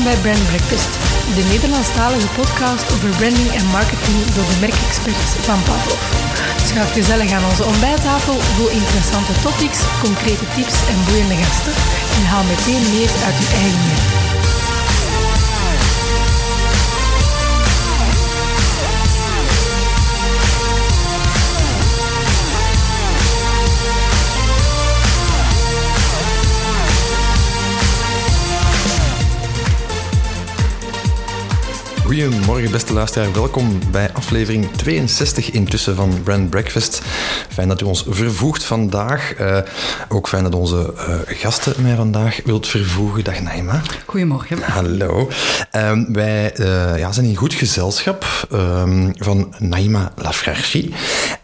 Welkom bij Brand Breakfast, de Nederlandstalige podcast over branding en marketing door de merkexperts van Pavlov. Schuif gezellig aan onze ontbijttafel vol interessante topics, concrete tips en boeiende gasten. En haal meteen meer uit uw eigen merk. Goedemorgen, beste luisteraar. Welkom bij aflevering 62 intussen van Brand Breakfast. Fijn dat u ons vervoegt vandaag. Uh, ook fijn dat onze uh, gasten mij vandaag wilt vervoegen. Dag Naima. Goedemorgen. Hallo. Uh, wij ja, zijn in goed gezelschap um, van Naima Lafrarchi.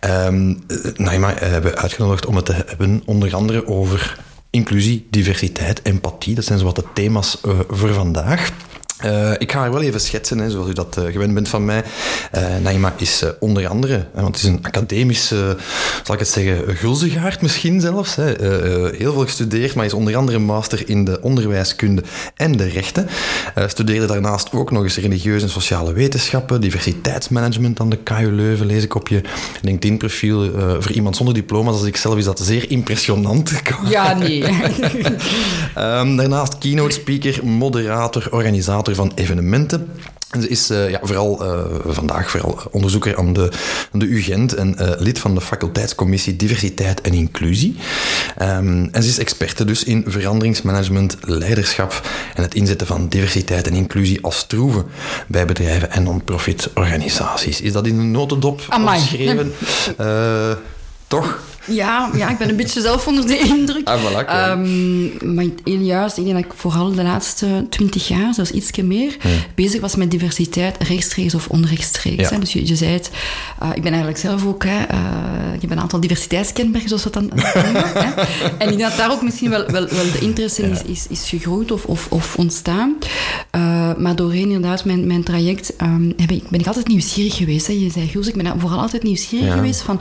Um, Naima hebben we uitgenodigd om het te hebben onder andere over inclusie, diversiteit, empathie. Dat zijn zo wat de thema's voor vandaag. Uh, ik ga haar wel even schetsen, hè, zoals u dat uh, gewend bent van mij. Uh, Naima is onder andere, want het is een academische, zal ik het zeggen, gulzigaard misschien zelfs. Hè, heel veel gestudeerd, maar is onder andere master in de onderwijskunde en de rechten. studeerde daarnaast ook nog eens religieuze en sociale wetenschappen, diversiteitsmanagement aan de KU Leuven, lees ik op je LinkedIn-profiel. voor iemand zonder diploma's als ik zelf is dat zeer impressionant. Ja, nee. um, daarnaast keynote speaker, moderator, organisator van evenementen. En ze is uh, ja, vooral uh, vandaag vooral onderzoeker aan de, aan de UGent en uh, lid van de faculteitscommissie Diversiteit en Inclusie. Um, en ze is experte dus in veranderingsmanagement, leiderschap en het inzetten van diversiteit en inclusie als troeven bij bedrijven en non-profit organisaties. Is dat in een notendop geschreven? toch? Ja, ja, ik ben een beetje zelf onder de indruk. Ah, voilà, okay. um, maar juist, ik denk dat ik vooral de laatste twintig jaar, zelfs iets meer, bezig was met diversiteit, rechtstreeks of onrechtstreeks. Ja. Dus je, je zei het, uh, ik ben eigenlijk zelf ook, hè, uh, ik heb een aantal diversiteitskenmerken, zoals we dat dan noemen. En ik denk dat daar ook misschien wel, wel, wel de interesse in is, is, is gegroeid of, of, of ontstaan. Uh, maar doorheen inderdaad mijn, mijn traject um, heb ik, ben ik altijd nieuwsgierig geweest. Hè. Je zei, Goes, ik ben vooral altijd nieuwsgierig geweest van,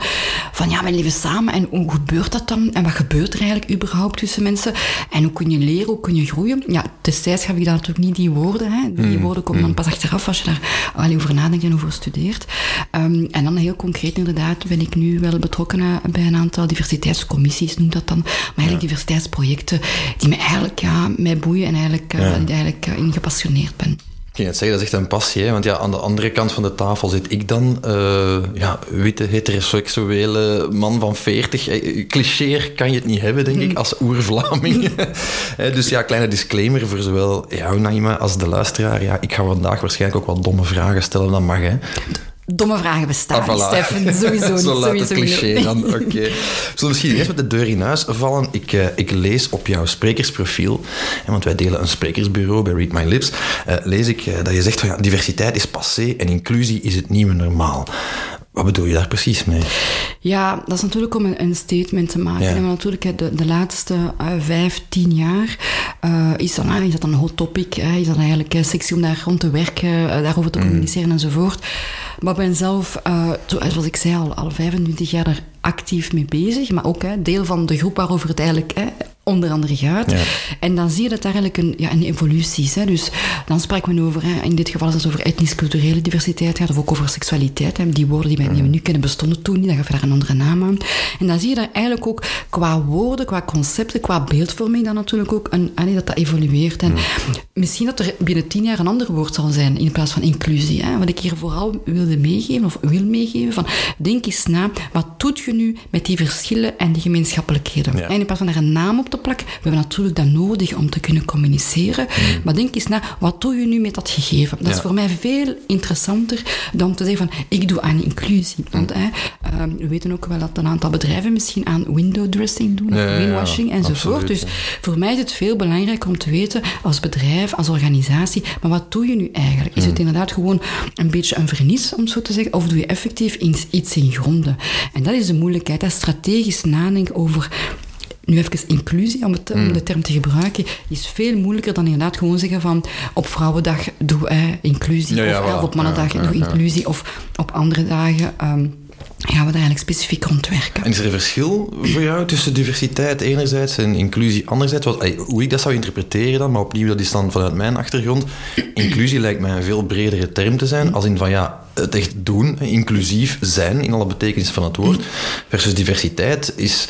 van ja, we leven samen en hoe gebeurt dat dan? En wat gebeurt er eigenlijk überhaupt tussen mensen? En hoe kun je leren, hoe kun je groeien? Ja, destijds gaf ik daar natuurlijk niet die woorden. Hè. Die mm. woorden komen dan pas achteraf als je daar alleen over nadenkt en over studeert. Um, en dan heel concreet inderdaad ben ik nu wel betrokken bij een aantal diversiteitscommissies, noem dat dan. Maar eigenlijk ja. diversiteitsprojecten die me eigenlijk ja, mij boeien en eigenlijk, uh, ja. eigenlijk uh, in gepassioneerd ben. Ik ging het zeggen, dat is echt een passie. Hè? Want ja, aan de andere kant van de tafel zit ik dan, uh, ja, witte, heteroseksuele man van 40. Eh, cliché kan je het niet hebben, denk ik, als oer-Vlaming. dus ja, kleine disclaimer voor zowel jou, Naima, als de luisteraar. Ja, ik ga vandaag waarschijnlijk ook wat domme vragen stellen, dat mag, hè. Domme vragen bestaan, ah, voilà. Stefan. Sowieso niet. Zo laat sowieso het cliché dan. Oké. Okay. We zullen misschien eerst met de deur in huis vallen. Ik, uh, ik lees op jouw sprekersprofiel, en want wij delen een sprekersbureau bij Read My Lips, uh, lees ik uh, dat je zegt van ja, diversiteit is passé en inclusie is het nieuwe normaal. Wat bedoel je daar precies mee? Ja, dat is natuurlijk om een, een statement te maken. Ja. En natuurlijk de, de laatste uh, vijf, tien jaar uh, is, dan, uh, is dat een hot topic. is dat eigenlijk uh, sexy om daar rond te werken, daarover te communiceren mm. enzovoort. Maar ik ben zelf, zoals ik zei, al, al 25 jaar er actief mee bezig. Maar ook hè, deel van de groep waarover het eigenlijk hè, onder andere gaat. Ja. En dan zie je dat daar eigenlijk een, ja, een evolutie is. Hè. Dus dan spreken we over, hè, in dit geval is het over etnisch-culturele diversiteit, gaat, of ook over seksualiteit. Hè. Die woorden die, wij, die we nu kennen bestonden toen niet, dan gaf je daar een andere naam aan. En dan zie je daar eigenlijk ook qua woorden, qua concepten, qua beeldvorming dan natuurlijk ook, een, dat dat evolueert. En misschien dat er binnen tien jaar een ander woord zal zijn in plaats van inclusie. Hè. Wat ik hier vooral wilde meegeven, of wil meegeven, van denk eens na, wat doet je nu met die verschillen en die gemeenschappelijkheden? Ja. En in plaats van daar een naam op te plakken, we hebben natuurlijk dat nodig om te kunnen communiceren. Mm. Maar denk eens na, wat doe je nu met dat gegeven? Dat ja. is voor mij veel interessanter dan te zeggen van, ik doe aan inclusie. Want mm. hè, uh, we weten ook wel dat een aantal bedrijven misschien aan window dressing doen, of ja, greenwashing enzovoort. absoluut, dus voor mij is het veel belangrijker om te weten, als bedrijf, als organisatie, maar wat doe je nu eigenlijk? Is Mm. het inderdaad gewoon een beetje een vernis, om zo te zeggen, of doe je effectief iets in gronden? En dat is de moeilijkheid, hè? strategisch nadenken over nu even inclusie, om, het, om de term te gebruiken, is veel moeilijker dan inderdaad gewoon zeggen van op Vrouwendag doe eh, inclusie, Ja, ja, of, op Mannendag doe inclusie, of op andere dagen... Um, gaan we daar eigenlijk specifiek rond werken. En is er een verschil voor jou tussen diversiteit enerzijds en inclusie anderzijds? Wat, hoe ik dat zou interpreteren dan, maar opnieuw, dat is dan vanuit mijn achtergrond. Inclusie lijkt mij een veel bredere term te zijn, als in van ja, het echt doen, inclusief zijn in alle betekenis van het woord, versus diversiteit is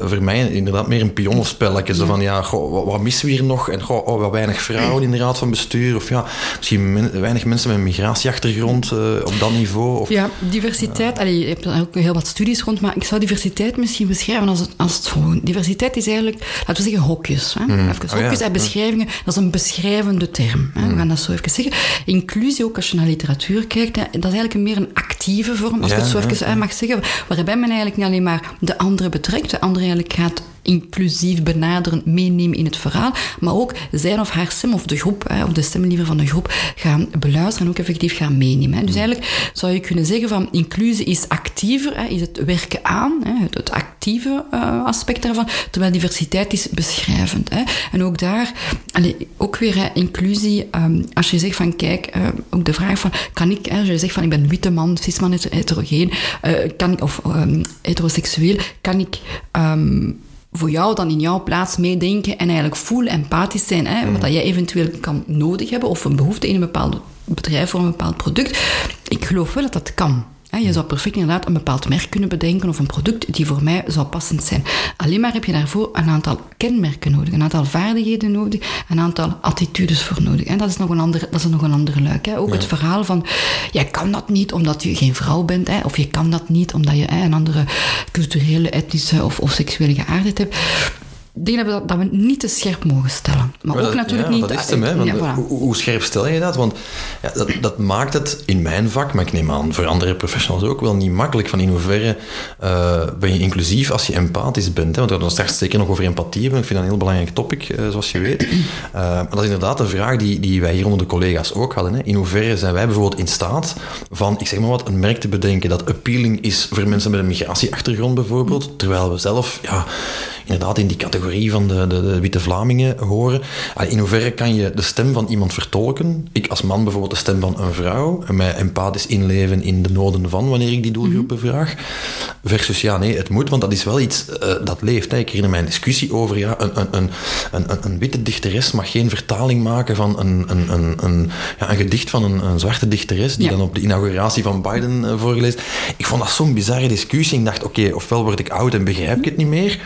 voor mij inderdaad meer een pionnenspelletje. Zo van, ja, goh, wat, missen we hier nog? En goh, oh, wat weinig vrouwen in de raad van bestuur. Of ja, misschien weinig mensen met een migratieachtergrond uh, op dat niveau. Of, ja, diversiteit. Allee, je hebt ook heel wat studies rond, maar ik zou diversiteit misschien beschrijven als het, als het volgende. Diversiteit is eigenlijk, laten we zeggen, hokjes. Hè? Mm. Even, hokjes en beschrijvingen, dat is een beschrijvende term. Hè? We mm. gaan dat zo even zeggen. Inclusie, ook als je naar literatuur kijkt, dat is eigenlijk meer een actieve vorm, als ik het zo even mag zeggen. Waarbij men eigenlijk niet alleen maar de andere betrekt, de andere eigenlijk gaat inclusief benaderen, meenemen in het verhaal, maar ook zijn of haar stem of de groep, of de stem liever van de groep, gaan beluisteren en ook effectief gaan meenemen. Dus eigenlijk zou je kunnen zeggen van inclusie is actiever, is het werken aan, het actieve eh, aspect daarvan, terwijl diversiteit is beschrijvend. En ook daar, ook weer inclusie, ehm, als je zegt van kijk, eh, ook de vraag van kan ik, als je zegt van ik ben witte man, cisman, heterogeen, uh, kan, of um, heteroseksueel, kan ik ehm, voor jou dan in jouw plaats meedenken en eigenlijk voel empathisch zijn. Hè, wat dat jij eventueel kan nodig hebben of een behoefte in een bepaald bedrijf voor een bepaald product. Ik geloof wel dat dat kan. Je zou perfect inderdaad een bepaald merk kunnen bedenken of een product die voor mij zou passend zijn. Alleen maar heb je daarvoor een aantal kenmerken nodig, een aantal vaardigheden nodig, een aantal attitudes voor nodig. En dat is nog een andere, dat is nog een andere luik. Hè. Ook het verhaal van, jij kan dat niet omdat je geen vrouw bent, hè, of je kan dat niet omdat je hè, een andere culturele, etnische of, of seksuele geaardheid hebt denk dat we, dat we niet te scherp mogen stellen. Maar, ook natuurlijk niet... Dat is hem, hè? hoe, hoe, scherp stel je dat? Want ja, dat, dat, maakt het in mijn vak, maar ik neem aan voor andere professionals ook, wel niet makkelijk. Van in hoeverre uh, ben je inclusief als je empathisch bent? Hè? Want we gaan straks zeker nog over empathie hebben. Ik vind dat een heel belangrijk topic, uh, zoals je weet. Uh, maar dat is inderdaad een vraag die, die wij hier onder de collega's ook hadden. Hè? In hoeverre zijn wij bijvoorbeeld in staat van, ik zeg maar wat, een merk te bedenken dat appealing is voor mensen met een migratieachtergrond bijvoorbeeld, terwijl we zelf... Ja, inderdaad in die categorie van de, de, de witte Vlamingen horen. In hoeverre kan je de stem van iemand vertolken? Ik als man bijvoorbeeld de stem van een vrouw en mij empathisch inleven in de noden van wanneer ik die doelgroepen mhm. vraag. Versus ja, nee, het moet, want dat is wel iets uh, dat leeft. Hè. Ik herinner mij een discussie over ja, een, een, een, een, een witte dichteres mag geen vertaling maken van een, een, een, een, ja, een gedicht van een, een zwarte dichteres die dan op de inauguratie van Biden uh, voorgelezen. Ik vond dat zo'n bizarre discussie. Ik dacht, oké, ofwel word ik oud en begrijp ik het niet meer,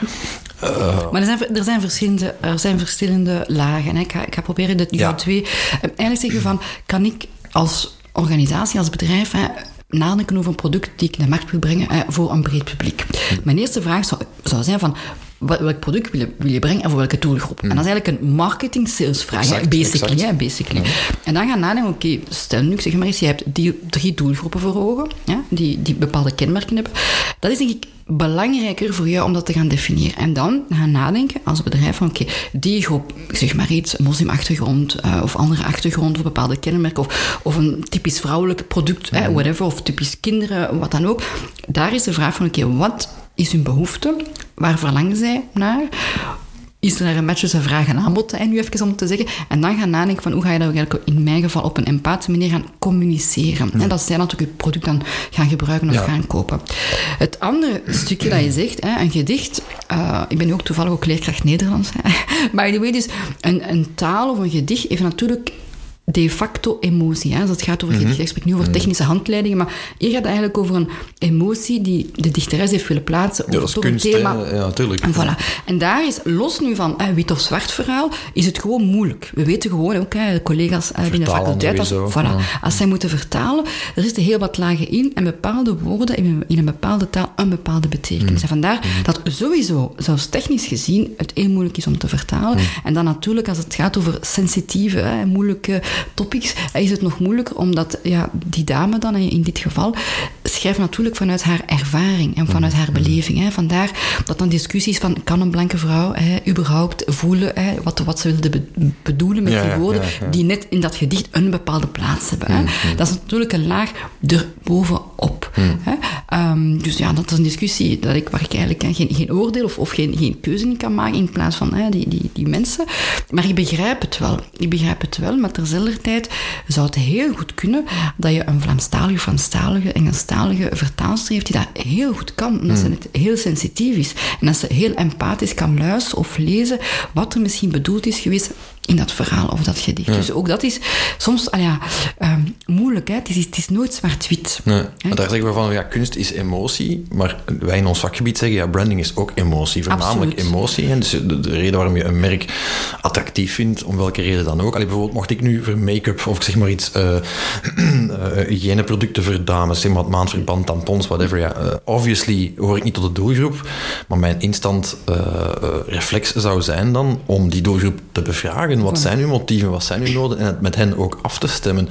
uh, maar er zijn, er, zijn verschillende, er zijn verschillende lagen. Hè. Ik, ga, ik ga proberen de ja. twee. Eigenlijk zeggen van, kan ik als organisatie, als bedrijf, hè, nadenken over een product die ik naar de markt wil brengen hè, voor een breed publiek? Mijn eerste vraag zou, zou zijn van, welk product wil je, wil je, brengen en voor welke doelgroep? En dat is eigenlijk een marketing-salesvraag, basically. Hè, basically. En dan gaan nadenken, oké, stel nu, zeg maar eens, je hebt die drie doelgroepen voor ogen, ja, die, die bepaalde kenmerken hebben. Dat is denk ik belangrijker voor jou om dat te gaan definiëren. En dan gaan nadenken als bedrijf van oké, die groep, zeg maar iets, moslimachtergrond uh, of andere achtergrond of bepaalde kenmerken of, of een typisch vrouwelijk product, mm whatever, of typisch kinderen, wat dan ook. Daar is de vraag van oké, wat is hun behoefte? Waar verlangen zij naar? Is er een match tussen vraag en aanbod, en nu even om te zeggen. En dan gaan nadenken van hoe ga je dat eigenlijk in mijn geval op een empathische manier gaan communiceren. En dat zij natuurlijk je product dan gaan gebruiken of gaan kopen. Het andere stukje dat je zegt, hè, een gedicht. Uh, ik ben nu ook toevallig ook leerkracht Nederlands. Hè. Maar je weet dus, een, een taal of een gedicht heeft natuurlijk de facto emotie. Hè. dat gaat over, mm -hmm. ik nu over mhm. technische handleidingen, maar hier gaat het eigenlijk over een emotie die de dichteres heeft willen plaatsen ja, over een thema. Ja, tuurlijk. En, voilà. en daar is, los nu van hè, wit of zwart verhaal, is het gewoon moeilijk. We weten gewoon ook, hè, de collega's uh, binnen de faculteit, als, voilà, als zij moeten vertalen, er zitten heel wat lagen in en bepaalde woorden in, in een bepaalde taal een bepaalde betekenis. Mhm. En vandaar mhm. dat sowieso, zelfs technisch gezien, het heel moeilijk is om te vertalen. En dan natuurlijk als het gaat over sensitieve, hè, moeilijke topics, is het nog moeilijker, omdat ja, die dame dan in dit geval schrijft natuurlijk vanuit haar ervaring en vanuit haar mm-hmm. beleving. Hè. Vandaar dat dan discussies van kan een blanke vrouw hè, überhaupt voelen hè, wat, wat ze wilde bedoelen met die woorden, die net in dat gedicht een bepaalde plaats hebben. Hè. Mm-hmm. Dat is natuurlijk een laag erbovenop. Mm. Hè. Um, dus ja, dat is een discussie dat ik, waar ik eigenlijk geen, geen oordeel of, of geen, geen keuze in kan maken in plaats van hè, die, die, die mensen. Maar ik begrijp het wel. Ik begrijp het wel, maar terzelfde tijd zou het heel goed kunnen dat je een Vlaamstalige, Franstalige, Engelstalige Engelstalige vertaalster heeft die dat heel goed kan, omdat ze het heel sensitief is. En dat ze heel empathisch kan luisteren of lezen wat er misschien bedoeld is geweest in dat verhaal of dat gedicht. Dus ook dat is soms ah ja, ehm, moeilijk. Hè? Het, is, het is nooit zwart-wit. Nee. Maar daar zeggen we van, ja, kunst is emotie, maar wij in ons vakgebied zeggen, ja, branding is ook emotie. Voornamelijk Absoluut. emotie. En dus de, de reden waarom je een merk attractief vindt, om welke reden dan ook. Allee, bijvoorbeeld, mocht ik nu voor make-up of ik zeg maar iets, eh eh, hygiëneproducten voor dames, zeg maar maandverband, tampons, whatever, ja, eh, obviously hoor ik niet tot de doelgroep, maar mijn instant eh, eh, reflex zou zijn dan om die doelgroep te bevragen. Wat zijn uw motieven, wat zijn uw noden en het met hen ook af te stemmen.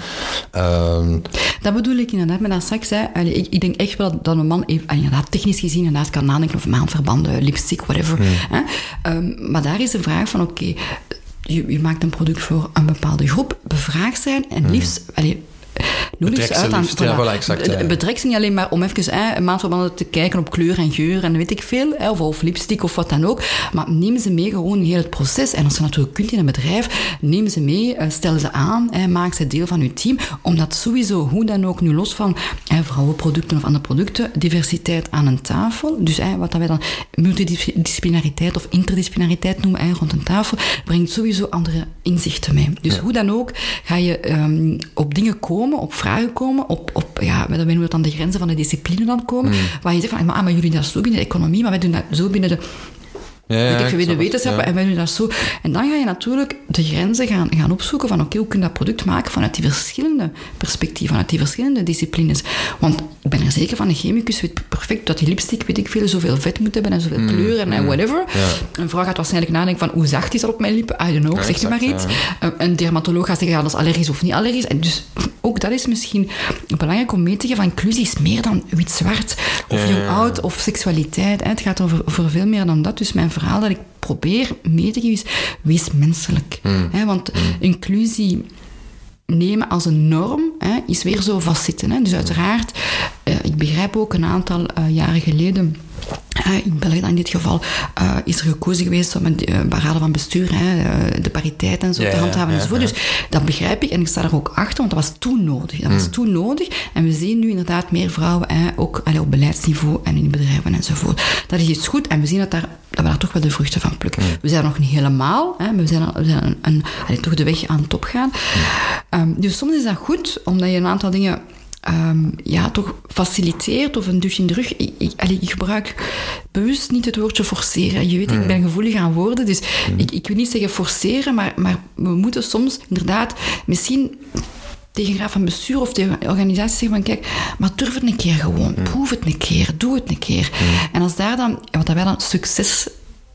Ehm, Dat bedoel ik inderdaad, maar dat straks, hè, allee, ik, ik denk echt wel dat een man, even, inderdaad, technisch gezien, inderdaad kan nadenken over maandverbanden, lipstick, whatever. Hè. Ehm, maar daar is de vraag van, oké, je, je maakt een product voor een bepaalde groep, bevraag zijn en liefst, allee, ze ze uit aan... ja, voilà, exact, ja, ja. Betrek ze niet alleen maar om even hè, een maandverbanden te kijken op kleur en geur en weet ik veel, hè, of, of lipstick of wat dan ook, maar neem ze mee gewoon heel het proces. En als je natuurlijk kunt in een bedrijf, neem ze mee, eh, stel ze aan, hè, maak ze deel van je team, omdat sowieso, hoe dan ook, nu los van hè, vrouwenproducten of andere producten, diversiteit aan een tafel, dus hè, wat dat wij dan multidisciplinariteit of interdisciplinariteit noemen hè, rond een tafel, brengt sowieso andere inzichten mee. Dus hoe dan ook ga je ehm, op dingen komen, op vragen komen, op, op ja, noemen het dan de grenzen van de discipline dan komen, waar je zegt van, ah, maar jullie doen dat zo binnen de economie, maar wij doen dat zo binnen de ja, weet ik het, wetenschappen ja. en wij doen dat zo. En dan ga je natuurlijk de grenzen gaan, gaan opzoeken van oké, hoe kun je dat product maken vanuit die verschillende perspectieven, vanuit die verschillende disciplines. Want ik ben er zeker van, een chemicus weet perfect dat die lipstick, weet ik veel, zoveel vet moet hebben en zoveel Mm, kleur en, en whatever. Een vrouw gaat waarschijnlijk nadenken van hoe zacht is dat op mijn lippen? I don't know, zeg je maar iets. Een- dermatoloog gaat zeggen, ja, dat is allergisch of niet allergisch. En dus ook dat is misschien belangrijk om mee te geven van inclusie is meer dan wit-zwart of jong-oud of seksualiteit. hè. Het gaat over, over veel meer dan dat. Dus mijn verhaal dat ik probeer mee te geven is, wees menselijk. Hè, want inclusie nemen als een norm hè, is weer zo vastzitten. Hè. Dus uiteraard, eh, ik begrijp ook een aantal eh, jaren geleden... eh, in België in dit geval eh, is er gekozen geweest om een uh, raden van bestuur, hè, eh, de pariteit en zo Ja, te handhaven ja, enzovoort. ja. Dus dat begrijp ik en ik sta er ook achter, want dat was toen nodig. Dat was toen nodig en we zien nu inderdaad meer vrouwen, hè, ook allee, op beleidsniveau en in bedrijven enzovoort. Dat is iets goed en we zien dat, daar, dat we daar toch wel de vruchten van plukken. We zijn er nog niet helemaal, hè, maar we zijn, we zijn een, een, allee, toch de weg aan top gaan. Ehm, dus soms is dat goed, omdat je een aantal dingen ehm, ja, toch faciliteert of een douche in de rug. Ik, ik, allee, ik gebruik bewust niet het woordje forceren. Je weet, ik ben gevoelig aan woorden, dus ik, ik wil niet zeggen forceren, maar, maar we moeten soms inderdaad misschien tegen een raad van bestuur of tegen een organisatie zeggen van kijk, maar durf het een keer gewoon. Proef het een keer. Doe het een keer. En als daar dan, wat wij dan succes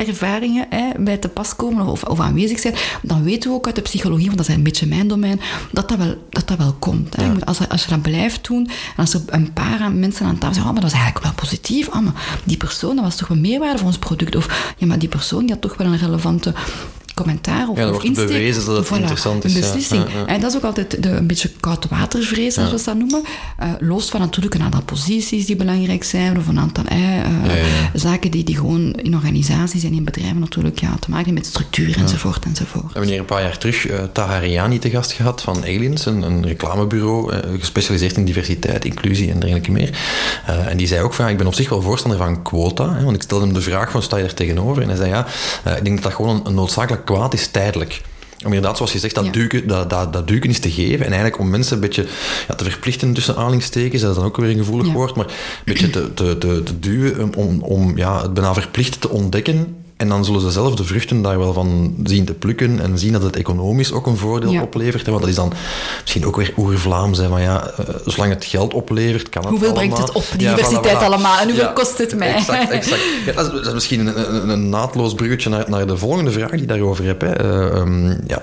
ervaringen hè, bij te pas komen of, of aanwezig zijn, dan weten we ook uit de psychologie, want dat is een beetje mijn domein, dat dat wel, dat dat wel komt. Hè. Als, je- als je dat blijft doen, en als er een paar aan- mensen aan tafel zeggen, oh, maar dat is eigenlijk wel positief, oh, maar die persoon, dat was toch wel meerwaarde voor ons product, of ja, maar die persoon die had toch wel een relevante commentaar of, Ja, dan of wordt het insteek. bewezen dat het interessant is, Een ja. beslissing. Ja, ja. En dat is ook altijd de, een beetje koudwatervrees, zoals we dat noemen. Eh, los van natuurlijk een aantal posities die belangrijk zijn, of een aantal eh, zaken die, die gewoon in organisaties en in bedrijven natuurlijk ja, te maken hebben met structuur enzovoort enzovoort. We hebben hier een paar jaar terug eh Tahariani te gast gehad van Aliens, een, een reclamebureau gespecialiseerd in diversiteit, inclusie en dergelijke meer. En die zei ook van, ik ben op zich wel voorstander van quota, hè, want ik stelde hem de vraag van, sta je er tegenover? En hij zei, ja, ik denk dat dat gewoon een, een noodzakelijk kwaad is tijdelijk. Om inderdaad, zoals je zegt, dat, Ja. duiken, dat, dat, dat duiken is te geven. En eigenlijk om mensen een beetje ja, te verplichten tussen aanhalingstekens, dat is dan ook weer een gevoelig Ja. woord, maar een beetje te, te, te, te duwen om, om ja, het bijna verplicht te ontdekken. En dan zullen ze zelf de vruchten daar wel van zien te plukken en zien dat het economisch ook een voordeel Ja. oplevert. hè. Want dat is dan misschien ook weer oer-Vlaams. Maar ja, eh, zolang het geld oplevert, kan het Hoeveel allemaal. brengt het op, Ja, voilà, voilà. allemaal? En hoeveel kost het mij? Exact, exact. Dat, is, dat is misschien een, een, een naadloos bruggetje naar, naar de volgende vraag die ik daarover heb. Hè. Eh, ehm, ja,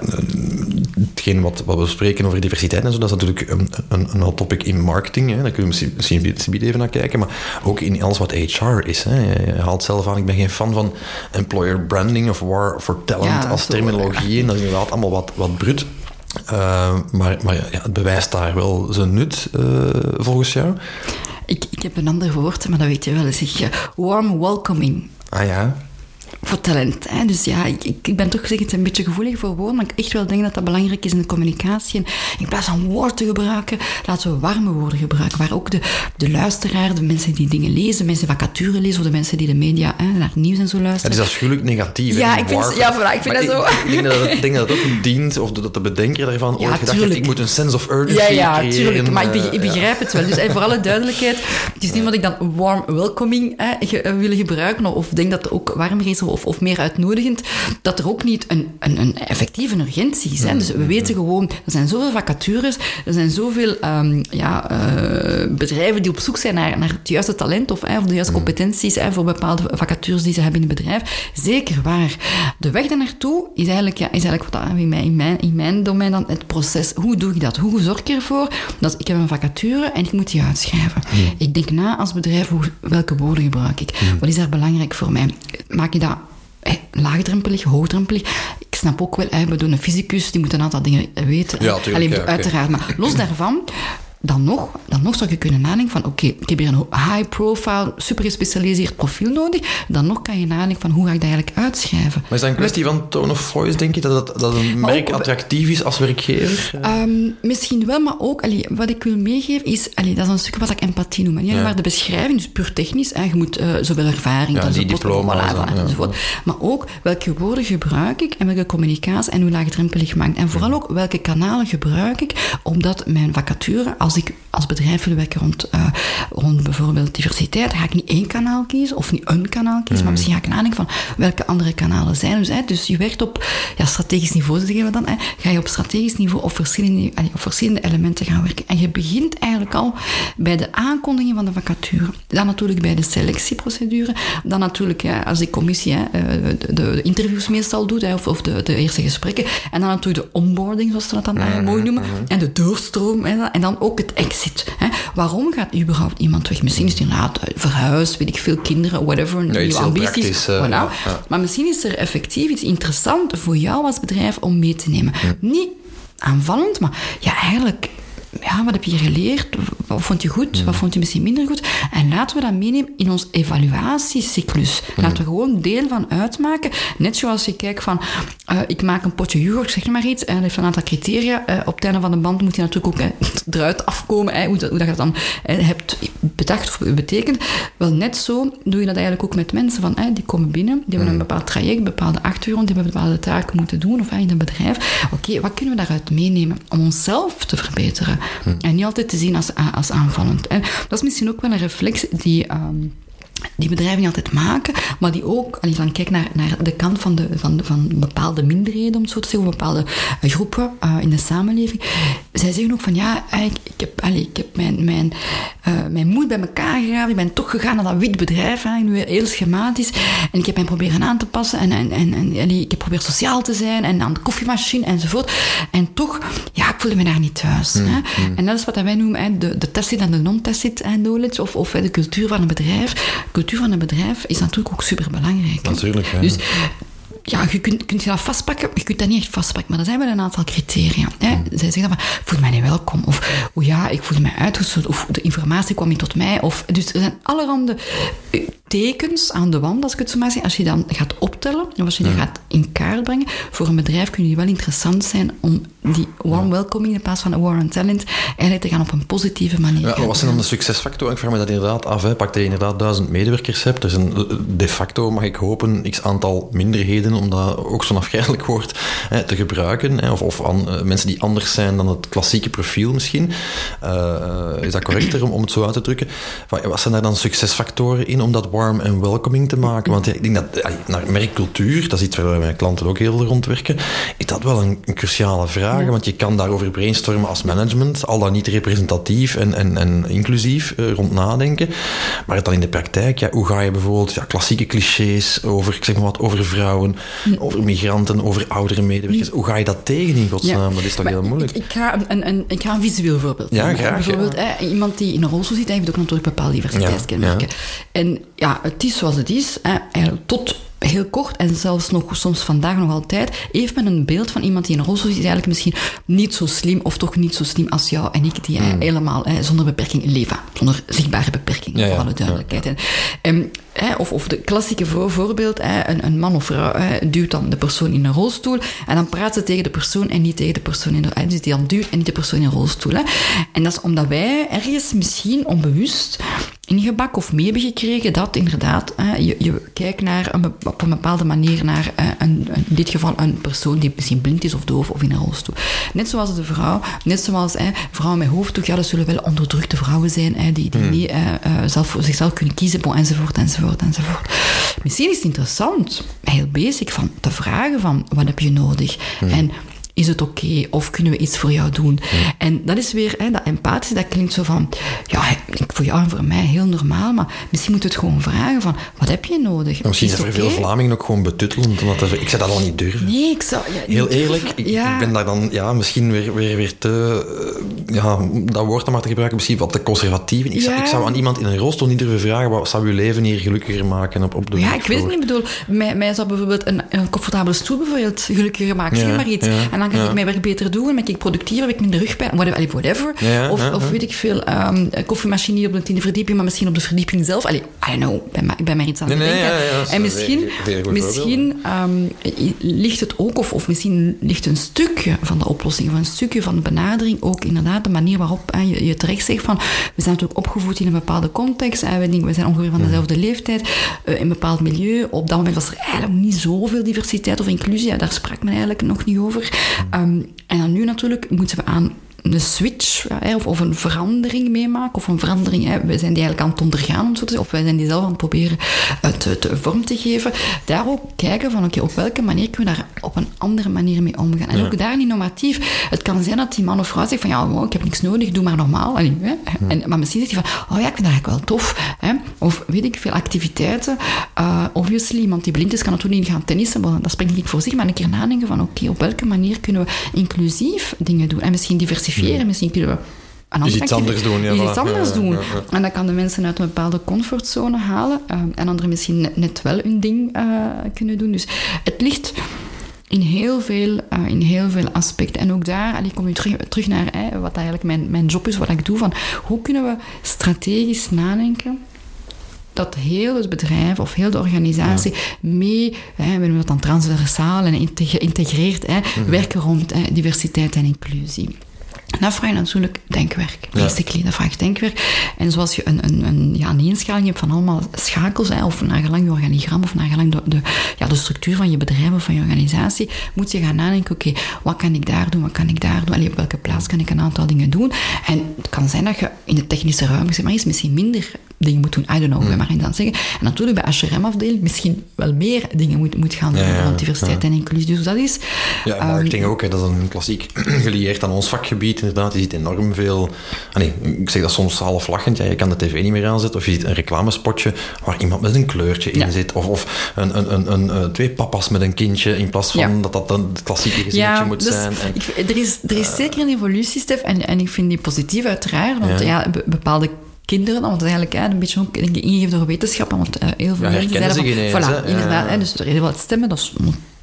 hetgeen wat, wat we spreken over diversiteit en zo, dat is natuurlijk een, een, een hot topic in marketing. Hè. Daar kunnen we misschien, misschien even naar kijken. Maar ook in alles wat HR is. Hè. Je haalt zelf aan, ik ben geen fan van employer branding of war for talent Ja, als terminologie. En dat is inderdaad allemaal wat, wat brut. Eh, maar maar ja, het bewijst daar wel zijn nut, eh, volgens jou. Ik, ik heb een ander woord, maar dat weet je wel. Zeg warm welcoming. Ah ja. Voor talent. Hè. Dus ja, ik, ik ben toch gezegd een beetje gevoelig voor woorden, maar ik echt wel denk dat dat belangrijk is in de communicatie. En in plaats van woorden te gebruiken, laten we warme woorden gebruiken, waar ook de, de luisteraar, de mensen die dingen lezen, mensen die vacature lezen, of de mensen die de media, hè, naar nieuws en zo luisteren. Het is afschuwelijk negatief. Ja, hè, ik vind, warm. ja, voilà, ik vind Maar dat zo. Ik, denk, dat het, ik denk dat het ook dient, of dat de bedenker daarvan ooit gedacht heeft, ik moet een sense of urgency Ja, ja, creëren. tuurlijk. Maar ik, eh, ik begrijp het wel. Dus voor alle duidelijkheid, het is niet wat ik dan warm welcoming ge- eh, wil gebruiken, of denk dat het ook warmer is of, of meer uitnodigend, dat er ook niet een, een, een effectieve urgentie is. Hè. Dus we weten gewoon, er zijn zoveel vacatures, er zijn zoveel ehm, ja, eh, bedrijven die op zoek zijn naar, naar het juiste talent of, eh, of de juiste competenties eh, voor bepaalde vacatures die ze hebben in het bedrijf. Zeker waar. De weg daar naartoe is eigenlijk, ja, is eigenlijk wat in mijn, in, mijn, in mijn domein dan het proces. Hoe doe ik dat? Hoe zorg ik ervoor dat ik heb een vacature en ik moet die uitschrijven? Ik denk na als bedrijf, hoe, welke woorden gebruik ik? Wat is daar belangrijk voor mij? Maak je dat laagdrempelig, hoogdrempelig? Ik snap ook wel, eh, we doen een fysicus, die moet een aantal dingen weten. Ja, tuurlijk, Alleen, ja, uiteraard. Maar los daarvan, dan nog, dan nog zou je kunnen nadenken van, oké, ik heb hier een high-profile, super gespecialiseerd profiel nodig. Dan nog kan je nadenken van, hoe ga ik dat eigenlijk uitschrijven? Maar is dat een kwestie van tone of voice, denk je? Dat, dat, dat een Maar merk ook- attractief is als werkgever? Ehm, misschien wel, maar ook, allee, wat ik wil meegeven is, allee, dat is een stuk wat ik empathie noem. Alleen maar de beschrijving, dus puur technisch, hè, je moet eh, zoveel ervaring, Ja, dan die diploma's voilà, ja. enzovoort. Maar ook, welke woorden gebruik ik en welke communicatie en hoe laagdrempelig maakt. En vooral ook, welke kanalen gebruik ik, omdat mijn vacature, als ik als bedrijf wil werken rond, eh, rond bijvoorbeeld diversiteit, ga ik niet één kanaal kiezen of niet een kanaal kiezen, maar misschien ga ik nadenken van welke andere kanalen zijn. Dus, hè, dus je werkt op ja, strategisch niveau, zeggen we dan. Hè, ga je op strategisch niveau op verschillende, op verschillende elementen gaan werken. En je begint eigenlijk al bij de aankondiging van de vacature. Dan natuurlijk bij de selectieprocedure. Dan natuurlijk ja, als die commissie hè, eh, de, de interviews meestal doet, hè, of, of de, de eerste gesprekken. En dan natuurlijk de onboarding, zoals ze dat dan eh, mooi noemen. En de doorstroom. Hè, en dan ook het exit. Hè. Waarom gaat überhaupt iemand weg? Misschien is het inderdaad eh, verhuis, weet ik veel, kinderen, whatever, iets nieuwe heel ambities. eh, voilà. ja, ja. Maar misschien is er effectief iets interessants voor jou als bedrijf om mee te nemen. Niet aanvallend, maar ja, eigenlijk... Ja, wat heb je geleerd? Wat vond je goed? Wat vond je misschien minder goed? En laten we dat meenemen in ons evaluatiecyclus. Laten we gewoon deel van uitmaken. Net zoals je kijkt van, eh, ik maak een potje yoghurt, zeg maar iets. En dat heeft een aantal criteria. Eh, op het einde van de band moet je natuurlijk ook eruit afkomen. hoe, dat, hoe dat je dat dan hebt bedacht of betekent. Wel, net zo doe je dat eigenlijk ook met mensen. Van, die komen binnen, die hebben een bepaald traject, een bepaalde achtergrond, die hebben bepaalde taken moeten doen of in een bedrijf. Oké, wat kunnen we daaruit meenemen om onszelf te verbeteren? En niet altijd te zien als, als aanvallend. En dat is misschien ook wel een reflex die... ehm, die bedrijven niet altijd maken, maar die ook, als je dan kijkt naar, naar de kant van, de, van, de- van bepaalde minderheden, om het zo te zeggen, of bepaalde eh, groepen eh, in de samenleving, zij zeggen ook van ja, ik, ik heb, allee, ik heb mijn, mijn, eh, mijn moed bij elkaar gegraven, ik ben toch gegaan naar dat wit bedrijf, hè, nu heel schematisch, en ik heb mij proberen aan te passen, en, en, en, en allee, ik heb geprobeerd sociaal te zijn, en aan de koffiemachine, enzovoort. En toch, ja, ik voelde me daar niet thuis. Hè. En dat is wat wij noemen hè, de, de tacit en de non-tacit knowledge, of, of hè, de cultuur van een bedrijf. De cultuur van een bedrijf is natuurlijk ook superbelangrijk. Natuurlijk. Dus ja, je kunt, kunt je dat vastpakken, je kunt dat niet echt vastpakken, maar er zijn wel een aantal criteria. Hè. Zij zeggen dan van, ik voel mij niet welkom, of ja, ik voel mij uitgesloten, of de informatie kwam niet tot mij. Of, dus er zijn allerhande eh, tekens aan de wand, als ik het zo maar zeg. Als je dan gaat optellen, of als je die gaat in kaart brengen, voor een bedrijf kunnen die wel interessant zijn om die warm welcoming in plaats van een war on talent eigenlijk te gaan op een positieve manier. Ja, wat zijn dan de succesfactoren? Ik vraag me dat inderdaad af. Hè. Pak dat je inderdaad duizend medewerkers hebt. Er zijn eh, de facto, mag ik hopen, x aantal minderheden, om dat ook zo'n afgrijzelijk woord hè, te gebruiken. Hè. Of, of eh, mensen die anders zijn dan het klassieke profiel misschien. Eh, is dat correcter om, om het zo uit te drukken? Wat, zijn daar dan succesfactoren in om dat warm en welcoming te maken? Want ik denk dat eh, naar merkcultuur, dat is iets waar met klanten ook heel veel rond werken, is dat wel een, een cruciale vraag. Want je kan daarover brainstormen als management, al dan niet representatief en, en, en inclusief eh, rond nadenken. Maar dan in de praktijk, ja, hoe ga je bijvoorbeeld ja, klassieke clichés over, ik zeg maar wat, over vrouwen, over migranten, over oudere medewerkers, hoe ga je dat tegen in godsnaam? Dat is toch Maar heel moeilijk? Ik, ik, ga een, een, ik ga een visueel voorbeeld Ja, graag, Bijvoorbeeld, hè, iemand die in een rolstoel zit, hij heeft ook natuurlijk bepaalde diversiteitskenmerken. En ja, het is zoals het is. Hè, eigenlijk tot heel kort en zelfs nog soms vandaag nog altijd, heeft men een beeld van iemand die in een rolstoel zit, eigenlijk misschien niet zo slim of toch niet zo slim als jou en ik, die mm. helemaal hè, zonder beperking leven. Zonder zichtbare beperking, voor alle duidelijkheid. Ja, en, hè, of, of de klassieke voorbeeld, hè, een, een, man of vrouw duwt dan de persoon in een rolstoel en dan praat ze tegen de persoon en niet tegen de persoon in de rolstoel. Dus die dan duwt en niet de persoon in een rolstoel. Hè. En dat is omdat wij ergens misschien onbewust ingebak of mee hebben gekregen dat inderdaad hè, je, je kijkt naar een, op een bepaalde manier naar uh, een, in dit geval een persoon die misschien blind is of doof of in een rolstoel. Net zoals de vrouw, net zoals hè, vrouwen met hoofddoek, ja, dat zullen wel onderdrukte vrouwen zijn hè, die, die hmm. niet uh, uh, zelf voor zichzelf kunnen kiezen, bon, enzovoort, enzovoort, enzovoort. Misschien is het interessant, heel basic, van te vragen van wat heb je nodig? Hmm. En is het oké? Of kunnen we iets voor jou doen? En dat is weer, hè, dat empathische, dat klinkt zo van, ja, voor jou en voor mij heel normaal, maar misschien moet het gewoon vragen van, wat heb je nodig? Misschien is er veel Vlamingen ook gewoon betuttelend, omdat ik zou dat al niet durven. Nee, ik zou... Ja, heel eerlijk, ik, ik, ben daar dan ja, misschien weer, weer, weer te, uh, ja, dat woord dan maar te gebruiken, misschien wat te conservatief. Ik, zou, ik zou aan iemand in een rolstoel niet durven vragen, wat zou je leven hier gelukkiger maken op, op de Ja, ik weet het niet, ik bedoel, mij, mij zou bijvoorbeeld een, een comfortabele stoel bijvoorbeeld gelukkiger maken, zeg maar iets. En dan dan kan ik mijn werk beter doen, ben ik productiever, heb ik minder rugpijn, whatever. whatever. of, of weet ik veel, um, koffiemachine op de tiende verdieping, maar misschien op de verdieping zelf. Allee, I don't know, ben, ik ben maar iets aan het denken. en misschien, misschien um, ligt het ook, of, of misschien ligt een stukje van de oplossing, of een stukje van de benadering, ook inderdaad de manier waarop je, je terecht zegt van, we zijn natuurlijk opgevoed in een bepaalde context, uh, we, denken, we zijn ongeveer van dezelfde leeftijd, uh, in een bepaald milieu. Op dat moment was er eigenlijk niet zoveel diversiteit of inclusie, ja, daar sprak men eigenlijk nog niet over. Um, en dan nu natuurlijk moeten we aan een switch of, of een verandering meemaken, of een verandering, hè, wij zijn die eigenlijk aan het ondergaan, of wij zijn die zelf aan het proberen uh, te, te, vorm te geven. Daar ook kijken van, oké, op welke manier kunnen we daar op een andere manier mee omgaan. En ook daar niet normatief. Het kan zijn dat die man of vrouw zegt van, ja, ik heb niks nodig, doe maar normaal. hè. En, maar misschien zegt hij van, oh ja, ik vind dat eigenlijk wel tof. Hè. Of weet ik, veel activiteiten. Uh, obviously, iemand die blind is, kan natuurlijk niet gaan tennissen, dat spreekt niet voor zich, maar een keer nadenken van, oké, op welke manier kunnen we inclusief dingen doen? En misschien diversifiëren Misschien kunnen we een iets anders doen. Ja, iets anders doen. En dat kan de mensen uit een bepaalde comfortzone halen. Uh, en anderen misschien net, net wel hun ding uh, kunnen doen. Dus het ligt in heel veel, uh, in heel veel aspecten. En ook daar, en ik kom nu terug, terug naar wat eigenlijk mijn, mijn job is, wat ik doe. Van hoe kunnen we strategisch nadenken dat heel het bedrijf of heel de organisatie ja. mee, hè, we noemen dat dan transversaal en geïntegreerd, hè, mhm. werken rond hè, diversiteit en inclusie. Dat vraagt natuurlijk denkwerk. Basically, dat vraagt denkwerk. En zoals je een, een, een, ja, een inschaling hebt van allemaal schakels, hè, of naar gelang je organigram, of naar gelang de, de, ja, de structuur van je bedrijf of van je organisatie, moet je gaan nadenken, oké, wat kan ik daar doen, wat kan ik daar doen, Allee, op welke plaats kan ik een aantal dingen doen. En het kan zijn dat je in de technische ruimte, maar, is misschien minder dingen moet doen. I don't know, mm. maar in dan zeggen. En natuurlijk bij HRM-afdeling misschien wel meer dingen moet, moet gaan doen ja, diversiteit en inclusie. Dus dat is... Ja, en marketing um, ook, hè, dat is een klassiek gelieerd aan ons vakgebied inderdaad. Je ziet enorm veel... Ah, nee, ik zeg dat soms half lachend. Ja, je kan de tv niet meer aanzetten of je ziet een reclamespotje waar iemand met een kleurtje in zit. Of, of een, een, een, een, een, twee papa's met een kindje in plaats van dat dat een klassieke gezinnetje moet dus zijn. En, ik, er is, er is uh, zeker een evolutie, Stef, en, en ik vind die positief uiteraard. Want ja, bepaalde kinderen, want eigenlijk hè, een beetje ook ingegeven door wetenschappen, want uh, heel veel ja, mensen zeiden van, ineens, voilà, inderdaad, hè, dus er is wel stemmen, dat is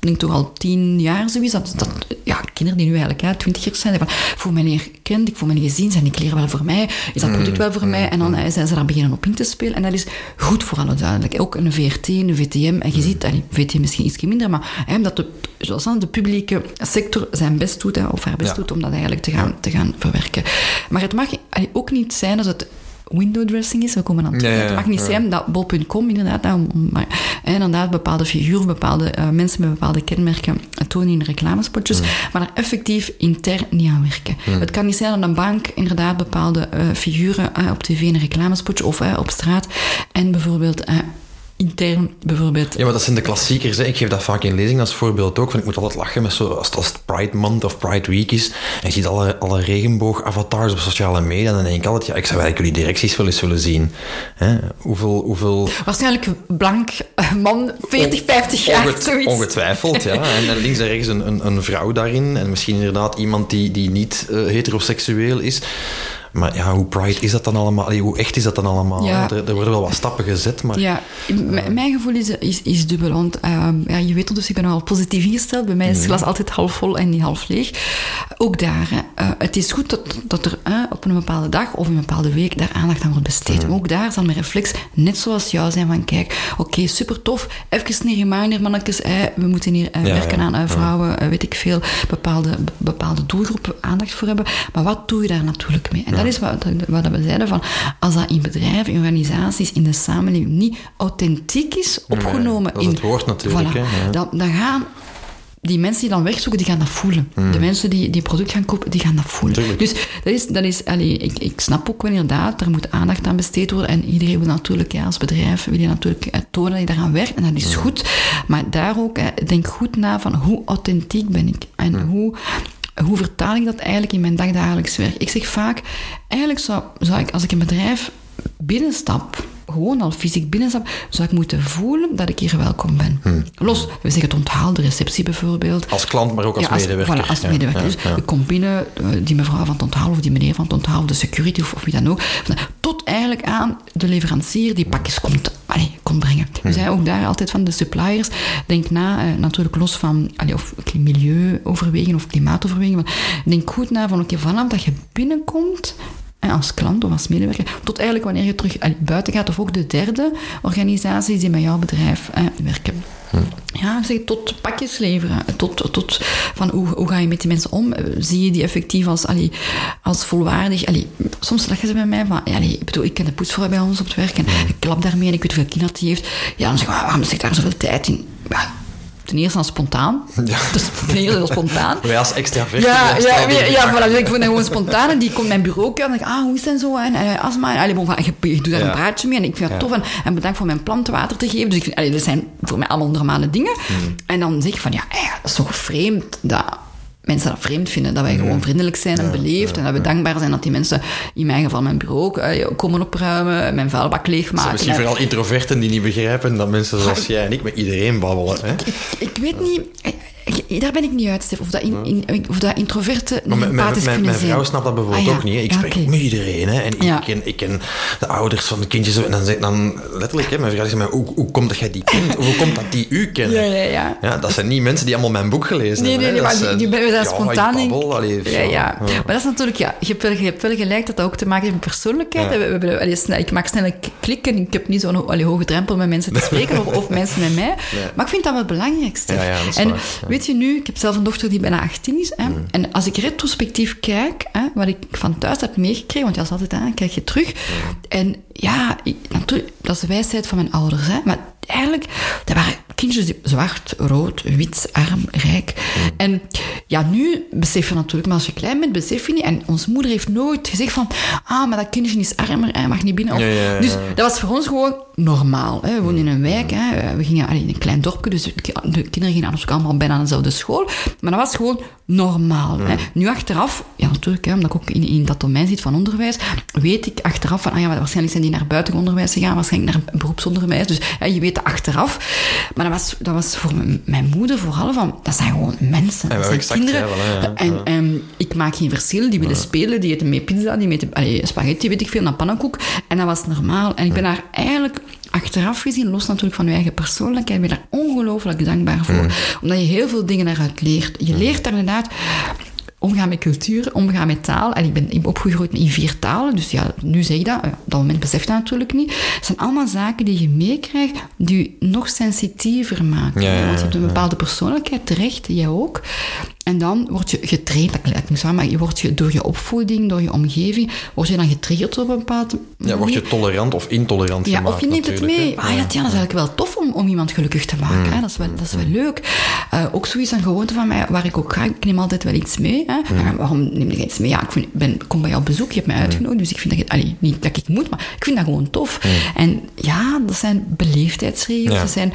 denk toch al tien jaar zoiets, dat, dat ja, kinderen die nu eigenlijk hè, twintigers zijn, van, ik voel niet herkend, ik voel niet gezien, zijn die kleren wel voor mij, is dat product wel voor mij, en dan hè, zijn ze daar beginnen op in te spelen, en dat is goed voor alle duidelijk. Ook een VRT, een VTM, en je ziet, allee, VTM misschien iets minder, maar hè, dat de, zoals dan de publieke sector zijn best doet, hè, of haar best doet, om dat eigenlijk te gaan, te gaan verwerken. Maar het mag allee, ook niet zijn dat het window dressing is. We komen aan het, ja, Het mag niet zijn dat bol.com inderdaad, maar, inderdaad bepaalde figuren, bepaalde uh, mensen met bepaalde kenmerken tonen in reclamespotjes, maar daar effectief intern niet aan werken. Het kan niet zijn dat een bank inderdaad bepaalde uh, figuren uh, op tv in een reclamespotje of op straat en bijvoorbeeld intern bijvoorbeeld. Ja, maar dat zijn de klassiekers. Hè. Ik geef dat vaak in lezing als voorbeeld ook. Van, ik moet altijd lachen met zo, als, als het Pride Month of Pride Week is. En je ziet alle, alle regenboog-avatars op sociale media. Dan denk ik altijd, ja, ik zou eigenlijk jullie directies wel eens willen zien. Hè? Hoeveel, hoeveel... Waarschijnlijk blank man, 40, 50 jaar, zoiets. Ongetwijfeld, ja. En, links en rechts een, een, een, vrouw daarin. En misschien inderdaad iemand die, die niet uh, heteroseksueel is. Maar ja, hoe pride is dat dan allemaal? Allee, hoe echt is dat dan allemaal? Ja. Er, er worden wel wat stappen gezet, maar... Ja, m- mijn gevoel is, is, is dubbel. Want ehm, ja, je weet dus, ik ben nogal positief ingesteld. Bij mij is het glas altijd half vol en niet half leeg. Ook daar, eh, het is goed dat, dat er eh, op een bepaalde dag of een bepaalde week daar aandacht aan wordt besteed. Maar ook daar zal mijn reflex net zoals jou zijn van, kijk, oké, super tof. Even een reminder, mannetjes, eh, we moeten hier eh, Ja, werken ja, aan eh, vrouwen, eh, weet ik veel, bepaalde, bepaalde doelgroepen aandacht voor hebben. Maar wat doe je daar natuurlijk mee? En dat is wat, wat we zeiden van, als dat in bedrijven, in organisaties, in de samenleving niet authentiek is opgenomen. dat is in, het woord natuurlijk, Voilà, hè, dan, dan gaan die mensen die dan wegzoeken, die gaan dat voelen. De mensen die die product gaan kopen, die gaan dat voelen. Tuurlijk. Dus dat is, dat is allee, ik, ik snap ook wel inderdaad, er moet aandacht aan besteed worden. En iedereen wil natuurlijk, ja, als bedrijf, wil je natuurlijk eh, tonen dat je daaraan werkt. En dat is goed. Maar daar ook, eh, denk goed na van hoe authentiek ben ik? En hoe, hoe vertaal ik dat eigenlijk in mijn dagdagelijks werk? Ik zeg vaak, eigenlijk zou, zou ik, als ik een bedrijf binnenstap, gewoon al fysiek binnenstap, zou ik moeten voelen dat ik hier welkom ben. Los, we zeggen het onthaal, de receptie bijvoorbeeld. Als klant, maar ook als Ja, als, medewerker. Voilà, als Ja, medewerker. ja, dus ik kom binnen, eh, die mevrouw van het onthaal of die meneer van het onthaal of de security of, of wie dan ook. Tot eigenlijk aan de leverancier die pakjes komt, komt brengen. We zijn ook daar altijd van de suppliers. Denk na, eh, natuurlijk los van allee, of milieuoverwegen of klimaatoverwegen. Maar denk goed na van oké, vanaf dat je binnenkomt als klant of als medewerker, tot eigenlijk wanneer je terug buiten gaat, of ook de derde organisaties die met jouw bedrijf eh, werken. Ja, zeg, tot pakjes leveren. Tot, tot van hoe, hoe ga je met die mensen om? Zie je die effectief als, allee, als volwaardig? Allee, soms lachen ze bij mij van, ja, allee, ik bedoel, ik ken de poetsvrouw bij ons op het werk en ik klap daarmee en ik weet hoeveel kinderen die heeft. Ja, dan zeg ik, waarom zit daar zoveel tijd in? Ja, ten eerste al spontaan. Dus ten eerste al spontaan. Wij als extravert. Ja, ja, ja, ja voilà, dus ik vond dat gewoon spontaan. En die komt mijn bureau en denk ik, ah, hoe is het en zo? En uh, astma. En, allee, bon, van, je, je doet daar Ja. een praatje mee en ik vind dat Ja. tof. En, en bedankt voor mijn planten water te geven. Dus ik vind, allee, dat zijn voor mij allemaal normale dingen. Hmm. En dan zeg ik van, ja, eh, dat is toch vreemd dat mensen dat vreemd vinden. Dat wij gewoon vriendelijk zijn en beleefd. en dat we dankbaar zijn dat die mensen, in mijn geval mijn bureau, eh, komen opruimen, mijn vuilbak Het zijn leegmaken. misschien En- vooral introverten die niet begrijpen dat mensen zoals jij en ik met iedereen babbelen. Hè? ik weet niet... ik- daar ben ik niet uit, Stef. Of dat, in, in, of dat introverten Maar mijn, mijn, mijn, mijn vrouw snapt dat bijvoorbeeld Ah, ja. ook niet. hè. Ik spreek met iedereen. Hè. En Ja. ik, ken, ik ken de ouders van de kindjes. En dan, dan letterlijk, hè, mijn vrouw zegt mij, hoe, hoe komt dat jij die kent? Of hoe komt dat die u kennen? Ja, ja, ja. dat zijn niet mensen die allemaal mijn boek gelezen Nee, hebben. nee, nee, maar die, die, we ja, spontaan in. ja, ja. Maar dat is natuurlijk, ja, je hebt wel, je hebt wel gelijk dat dat ook te maken heeft met persoonlijkheid. We, we, hebben- allee, snel, ik maak snel een klik en ik heb niet zo'n hoge drempel met mensen te spreken of, of mensen met mij. Maar ik vind dat wel het belangrijkste. Ja, ja, dat is en. Weet je nu, ik heb zelf een dochter die bijna 18 is. Hè, En als ik retrospectief kijk, hè, wat ik van thuis heb meegekregen, want dat is altijd aan, kijk je terug. En ja, natuurlijk, dat is de wijsheid van mijn ouders. Hè, maar eigenlijk, dat waren kindjes zwart, rood, wit, arm, rijk. En ja, nu besef je natuurlijk, maar als je klein bent, besef je niet. En onze moeder heeft nooit gezegd van, ah, maar dat kindje is armer, hij mag niet binnen. Of- Ja, ja, ja. Dus dat was voor ons gewoon normaal. Hè. We woonden in een wijk, hè. we gingen allee, in een klein dorpje, dus de ki- de kinderen gingen anders ook allemaal bijna aan dezelfde school. Maar dat was gewoon normaal. Hè. Nu achteraf, ja natuurlijk, hè, omdat ik ook in, in dat domein zit van onderwijs, weet ik achteraf van, ah ja, maar waarschijnlijk zijn die naar buiten onderwijs gegaan, waarschijnlijk naar beroepsonderwijs. Dus ja, je weet dat achteraf. Maar dat was, dat was voor mijn moeder vooral van, dat zijn gewoon mensen. Dat zijn kinderen. ja. En, en ik maak geen verschil. Die willen spelen, die eten mee pizza, die eten allee, spaghetti, weet ik veel, dan pannenkoek. En dat was normaal. En ik ben daar eigenlijk achteraf gezien, los natuurlijk van je eigen persoonlijkheid, ben je daar ongelooflijk dankbaar voor. Omdat je heel veel dingen daaruit leert. Je leert daar inderdaad omgaan met cultuur, omgaan met taal. En ik ben, ik ben opgegroeid in vier talen, dus ja, nu zeg je dat. Op dat moment besef je dat natuurlijk niet. Het zijn allemaal zaken die je meekrijgt, die je nog sensitiever maken. Ja, ja, ja, Want je hebt een bepaalde persoonlijkheid, terecht, jij ook. En dan word je getraind, dat lijkt me zo, maar je wordt je, door je opvoeding, door je omgeving, word je dan getriggerd op een bepaalde Ja, word je tolerant of intolerant ja, gemaakt, of je neemt het mee. hè. Ah ja, tja, dat is eigenlijk wel tof om, om iemand gelukkig te maken. Hè? Dat, is wel, dat is wel leuk. Eh, ook zoiets een gewoonte van mij, waar ik ook ga. Ik neem altijd wel iets mee. Hè? Ja, waarom neem je iets mee? Ja, ik vind, ben, kom bij jou op bezoek, je hebt mij uitgenodigd. Dus ik vind dat je, allee, niet dat ik moet, maar ik vind dat gewoon tof. En ja, dat zijn beleefdheidsregels. Ja. Dat zijn,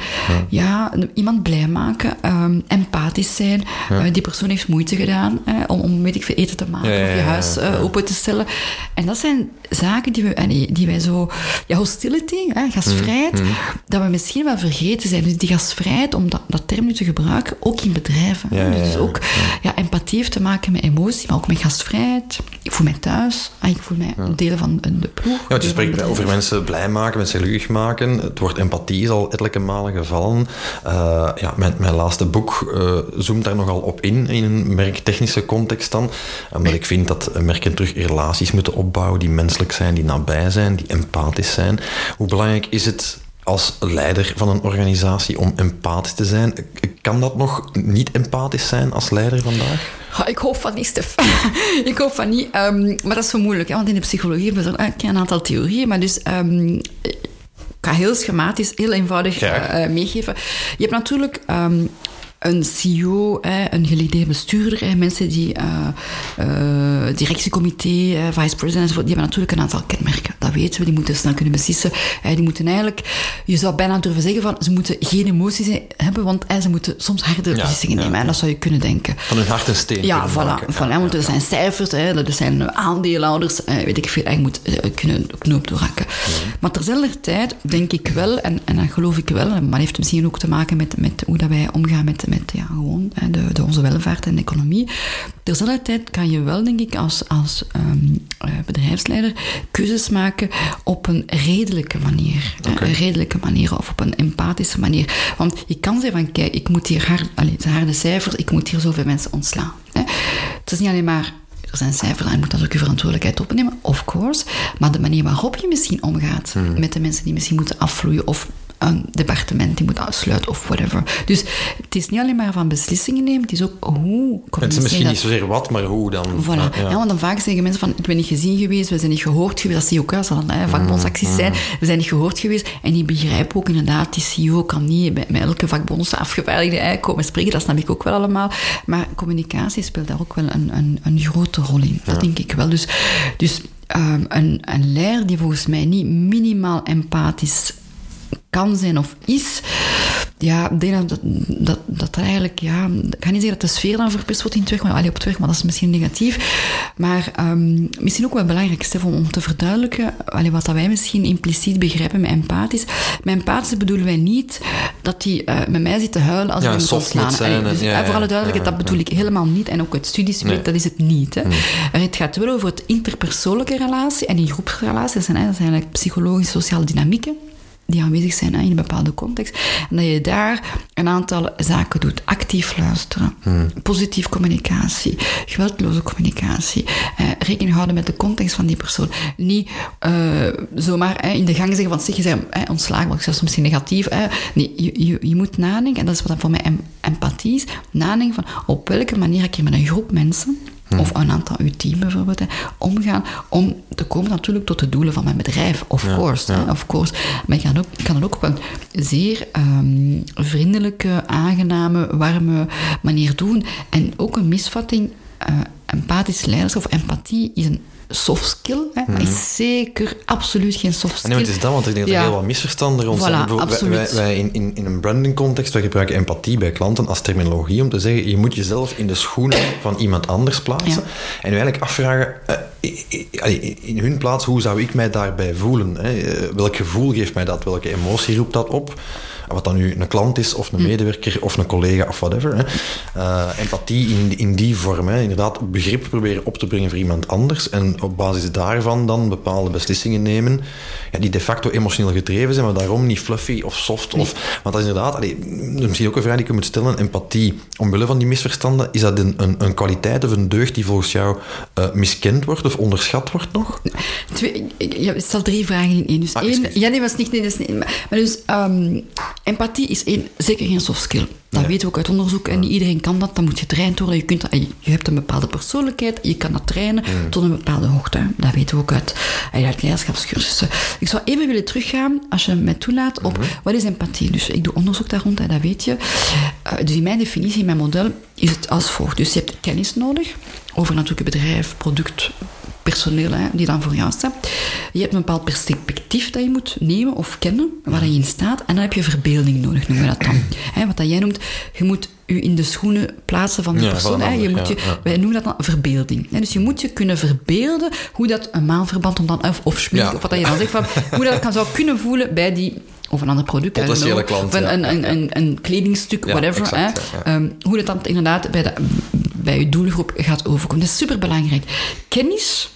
ja, iemand blij maken, ehm, empathisch zijn. Eh, die persoon heeft moeite gedaan hè, om, om, weet ik veel, eten te maken of je huis eh, open te stellen. En dat zijn zaken die, we, allee, die wij zo... Ja, hostility, hè, gastvrijheid, Mm, dat we misschien wel vergeten zijn. Dus die gastvrijheid, om dat, dat term nu te gebruiken, ook in bedrijven. hè. Ja, ja, dus ja, ook ja, empathie heeft te maken met emotie, maar ook met gastvrijheid. Ik voel mij thuis. Ah, ik voel mij een deel van de ploeg. Ja, want je spreekt over mensen blij maken, mensen gelukkig maken. Het woord empathie is al ettelijke malen gevallen. Uh, ja, mijn, mijn laatste boek uh, zoomt daar nogal op in, in een merktechnische context dan. Omdat ik vind dat merken terug relaties moeten opbouwen die menselijk zijn, die nabij zijn, die empathisch zijn. Hoe belangrijk is het als leider van een organisatie om empathisch te zijn. Kan dat nog niet empathisch zijn als leider vandaag? ik hoop van niet, Stef. ik hoop van niet. Um, maar dat is zo moeilijk, hè? want in de psychologie hebben we een aantal theorieën. Maar dus um, ik ga heel schematisch, heel eenvoudig uh, meegeven. Je hebt natuurlijk um, een CEO, een geledeerd bestuurder, mensen die uh, uh, directiecomité, vice president die hebben natuurlijk een aantal kenmerken. Dat weten we, die moeten snel kunnen beslissen. Die moeten eigenlijk, je zou bijna durven zeggen van, ze moeten geen emoties hebben, want ze moeten soms harde beslissingen nemen. Ja. Dat zou je kunnen denken. Van hun hart en steen Ja, voilà. Maken. voilà want er zijn cijfers, er zijn aandeelhouders, weet ik veel, je moet kunnen de knoop doorhakken. Maar terzelfde tijd denk ik wel, en, en dat geloof ik wel, maar heeft misschien ook te maken met, met hoe dat wij omgaan met met ja, gewoon de, de onze welvaart en de economie. Terzelfde tijd kan je wel, denk ik, als, als um, bedrijfsleider keuzes maken op een redelijke manier. Okay. Een redelijke manier of op een empathische manier. Want je kan zeggen van, kijk, ik moet hier hard, allez, harde cijfers, ik moet hier zoveel mensen ontslaan. Hè. Het is niet alleen maar er zijn cijfers en je moet dat ook je verantwoordelijkheid opnemen, of course. Maar de manier waarop je misschien omgaat hmm. met de mensen die misschien moeten afvloeien of een departement die moet afsluiten of whatever. Dus het is niet alleen maar van beslissingen nemen, het is ook hoe Het is misschien niet zozeer wat, maar hoe dan. Voilà. Ja. want dan vaak zeggen mensen van, ik ben niet gezien geweest, we zijn niet gehoord geweest, dat zie je ook, als dan vakbondsacties mm, zijn, we zijn niet gehoord geweest. En die begrijpen ook inderdaad, die CEO kan niet met elke vakbondsafgevaardigde komen spreken, dat snap ik ook wel allemaal. Maar communicatie speelt daar ook wel een, een, een grote rol in, dat denk ik wel. Dus, dus um, een, een leider die volgens mij niet minimaal empathisch kan zijn of is. Ja, ik denk dat, dat, dat er eigenlijk, ja, ik ga niet zeggen dat de sfeer dan verpest wordt in het werk, maar, allee, op het werk, maar dat is misschien negatief. Maar um, misschien ook wel belangrijk, Stef, om, om te verduidelijken allee, wat dat wij misschien impliciet begrijpen met empathisch. Met empathisch bedoelen wij niet dat hij uh, met mij zit te huilen als ja, hij moet ontslaan. Allee, dus, ja, ja, voor alle duidelijkheid, dat bedoel ik helemaal niet. En ook het studiespreek, nee. dat is het niet. Hè. Nee. Het gaat wel over het interpersoonlijke relatie en die groepsrelatie. Dat zijn, dat zijn eigenlijk psychologische, sociale dynamieken die aanwezig zijn in een bepaalde context. En dat je daar een aantal zaken doet. Actief luisteren, hmm. positief communicatie, geweldloze communicatie, eh, rekening houden met de context van die persoon. Niet uh, zomaar eh, in de gang zeggen van zeg je zijn eh, ontslagen, want zelfs misschien negatief. Eh. Nee, je, je, je, moet nadenken, en dat is wat voor mij em empathie is, nadenken van op welke manier ik hier met een groep mensen of een aantal uw team bijvoorbeeld, hè, omgaan om te komen natuurlijk tot de doelen van mijn bedrijf, of ja, course. Ja. Hè, of course. Maar ik kan, ook, kan het ook op een zeer um, vriendelijke, aangename, warme manier doen. En ook een misvatting, uh, empathisch leiderschap of empathie is een soft skill. Hè. Mm -hmm. is zeker absoluut geen soft skill. Nee, maar het is dat, want ik denk dat er heel wat misverstanden rond zijn. Voilà, wij, in, in, in een branding context, wij gebruiken empathie bij klanten als terminologie om te zeggen, je moet jezelf in de schoenen van iemand anders plaatsen. En je eigenlijk afvragen, uh, in hun plaats, hoe zou ik mij daarbij voelen? Hè? Welk gevoel geeft mij dat? Welke emotie roept dat op? Wat dan nu een klant is, of een medewerker, of een collega, of whatever. Hè. Uh, empathie in, in die vorm. Hè. Inderdaad, begrip proberen op te brengen voor iemand anders. En op basis daarvan dan bepaalde beslissingen nemen. Ja, die de facto emotioneel gedreven zijn, maar daarom niet fluffy of soft. Of, want dat is inderdaad, allee, misschien ook een vraag die ik moet stellen. Empathie, omwille van die misverstanden, is dat een, een, een kwaliteit of een deugd die volgens jou uh, miskend wordt of onderschat wordt nog? Twee, je stelt drie vragen in één. Dus ah, één, ja, nee, was niet, nee, dat is niet. Maar, maar dus, um, Empathie is één, zeker geen soft skill. Dat ja. weten we ook uit onderzoek. En niet iedereen kan dat. Dan moet je getraind worden. Je, kunt, je hebt een bepaalde persoonlijkheid. Je kan dat trainen tot een bepaalde hoogte. Dat weten we ook uit, uit leiderschapscursussen. Ik zou even willen teruggaan, als je mij toelaat, op mm -hmm. wat is empathie. Dus ik doe onderzoek daar rond, dat weet je. Uh, dus in mijn definitie, in mijn model, is het als volgt. Dus je hebt kennis nodig over natuurlijk het bedrijf, product, personeel hè, die dan voor jou staat. Je hebt een bepaald perspectief dat je moet nemen of kennen, waar je in staat. En dan heb je verbeelding nodig, noemen we dat dan. Hè, wat dat jij noemt, je moet je in de schoenen plaatsen van die ja, persoon. Hè. Je moet je, ja. Wij noemen dat dan verbeelding. Hè. Dus je moet je kunnen verbeelden hoe dat een maanverband om dan, of, of schmink, of wat dat je dan zegt, van, hoe dat kan zou kunnen voelen bij die of een ander product. Potentiële klant. Of een, een, een, een, kledingstuk, whatever. Exact, hè. Um, hoe dat dan inderdaad bij de bij je doelgroep gaat overkomen. Dat is superbelangrijk. Kennis,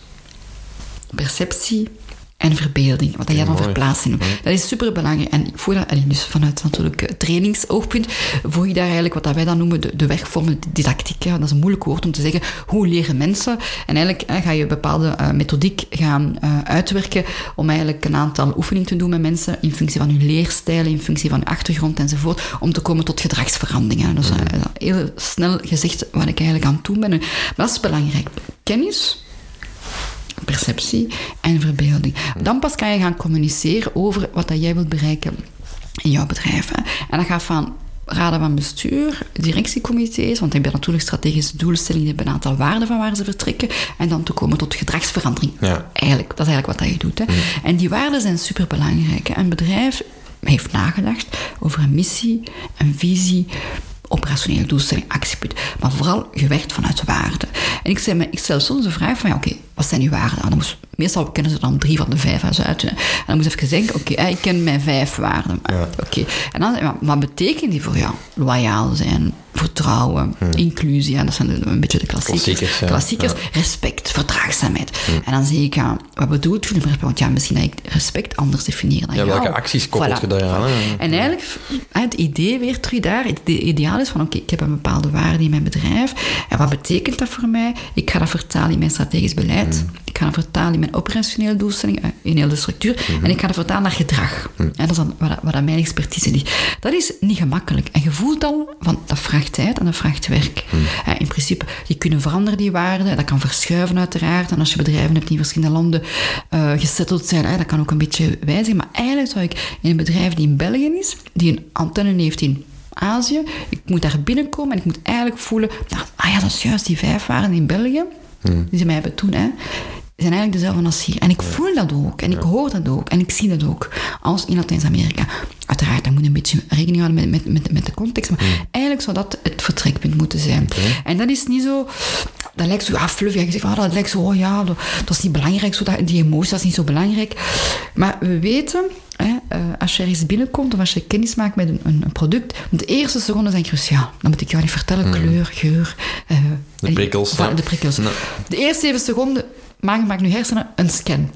perceptie en verbeelding, wat jij dan verplaatsing noemt. Dat is superbelangrijk. En ik voel dat, dus vanuit natuurlijk eh, trainingsoogpunt, voel je daar eigenlijk wat wij dan noemen de, de wegvormende didactiek. Dat is een moeilijk woord om te zeggen. Hoe leren mensen? En eigenlijk ga je bepaalde uh, methodiek gaan uh, uitwerken om eigenlijk een aantal oefeningen te doen met mensen in functie van hun leerstijl, in functie van hun achtergrond enzovoort, om te komen tot gedragsveranderingen. Dus uh, heel snel gezegd wat ik eigenlijk aan het doen ben. Maar dat is belangrijk. Kennis, perceptie en verbeelding. Dan pas kan je gaan communiceren over wat dat jij wilt bereiken in jouw bedrijf. Hè. En dat gaat van raden van bestuur, directiecomité's, want die hebben natuurlijk strategische doelstellingen, hebben een aantal waarden van waar ze vertrekken, en dan te komen tot gedragsverandering. Ja. Eigenlijk, dat is eigenlijk wat dat je doet. Hè. En die waarden zijn superbelangrijk. Hè. Een bedrijf heeft nagedacht over een missie, een visie, operationele doelstelling, actiepunt. Maar vooral gewerkt vanuit waarden. En ik, zei, ik stel soms de vraag van, ja, oké, wat zijn die waarden? dan moest, meestal kennen ze dan drie van de vijf uit. En dan moet ik even denken, oké, ik ken mijn vijf waarden. Ja. Oké, en dan, wat betekent die voor jou? Loyaal zijn, vertrouwen, inclusie, ja, dat zijn een beetje de klassiekers. Klassiekers, ja. Klassiekers, Ja. respect, verdraagzaamheid. En dan zie ik, ja, wat bedoelt je met respect? Want ja, misschien dat ik respect anders definiëren dan Ja, jou. welke acties koppelt Voilà, je daaraan, voilà. hè? En eigenlijk, hè, het idee weer terug daar, het ideaal is van, oké, ik heb een bepaalde waarde in mijn bedrijf. En wat betekent dat voor mij? Ik ga dat vertalen in mijn strategisch beleid. Ik ga dat vertalen in mijn operationele doelstellingen, eh, in heel de structuur. En ik ga dat vertalen naar gedrag. En dat is dan waar, waar mijn expertise ligt. Dat is niet gemakkelijk. En je voelt al, van, dat vraagt tijd en dat vraagt werk. In principe, je kunt veranderen die waarden. Dat kan verschuiven uiteraard. En als je bedrijven hebt die in verschillende landen gesetteld zijn, dat kan ook een beetje wijzigen. Maar eigenlijk zou ik in een bedrijf die in België is, die een antenne heeft in Azië, ik moet daar binnenkomen en ik moet eigenlijk voelen, nou, ah ja, dat is juist die vijf waren in België, die ze mij hebben toen, hè, zijn eigenlijk dezelfde als hier. En ik voel dat ook, en ik hoor dat ook, en ik zie dat ook, als in Latijns-Amerika. Uiteraard, dat moet een beetje rekening houden met, met, met, de context, maar eigenlijk zou dat het vertrekpunt moeten zijn. En dat is niet zo, dat lijkt zo, ja, fluffy, je zegt van, ah, dat lijkt zo, oh ja, dat, dat is niet belangrijk, zo, dat, die emotie dat is niet zo belangrijk. Maar we weten, hè, eh, als je ergens binnenkomt of als je kennis maakt met een, een, product, de eerste seconden zijn cruciaal. Dan moet ik jou niet vertellen, kleur, geur. eh, De prikkels, voilà, ja. de prikkels. Ja. De eerste zeven seconden maak, maak nu hersenen een scan.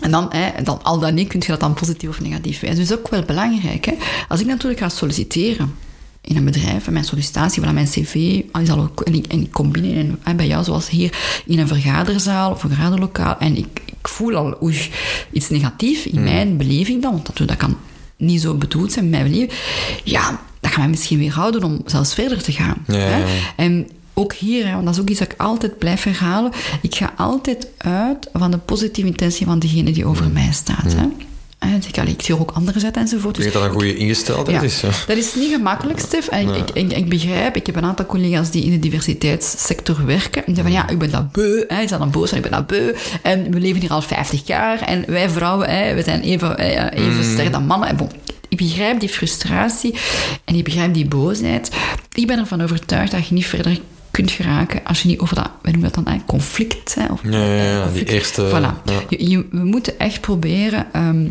En dan, hè, dan, al dan niet, kun je dat dan positief of negatief wijzen. Dus dat is ook wel belangrijk. Hè. Als ik natuurlijk ga solliciteren in een bedrijf, en mijn sollicitatie, voilà, mijn cv, is al ook, en, ik, en ik kom binnen en, bij jou, zoals hier, in een vergaderzaal of een vergaderlokaal, en ik, ik voel al oei, iets negatief in mijn beleving dan, want dat, dat kan niet zo bedoeld zijn mijn beleving, ja, dat gaat mij misschien weer houden om zelfs verder te gaan. Ja, hè. ja, ja. En ook hier, hè, want dat is ook iets dat ik altijd blijf herhalen. Ik ga altijd uit van de positieve intentie van degene die over mij staat. Hè. Dus ik, allee, ik zie er ook anderen uit enzovoort. Ik denk dat dat een goede ingesteldheid Ja, is. Dat is niet gemakkelijk, Stef. En ik, ik, ik begrijp, ik heb een aantal collega's die in de diversiteitssector werken. En die zeggen van, ja, ik ben dat beu. Hè. Ik zeg dan boos, ik ben dat beu. En we leven hier al 50 jaar. En wij vrouwen, hè, we zijn even, eh, even sterk dan mannen. En bon, ik begrijp die frustratie en ik begrijp die boosheid. Ik ben ervan overtuigd dat je niet verder kunt geraken als je niet over dat, wij noemen dat dan, conflict. Hè, of, Ja, ja, ja, die eerste- Voilà. ja. Je- je- we moeten echt proberen ehm,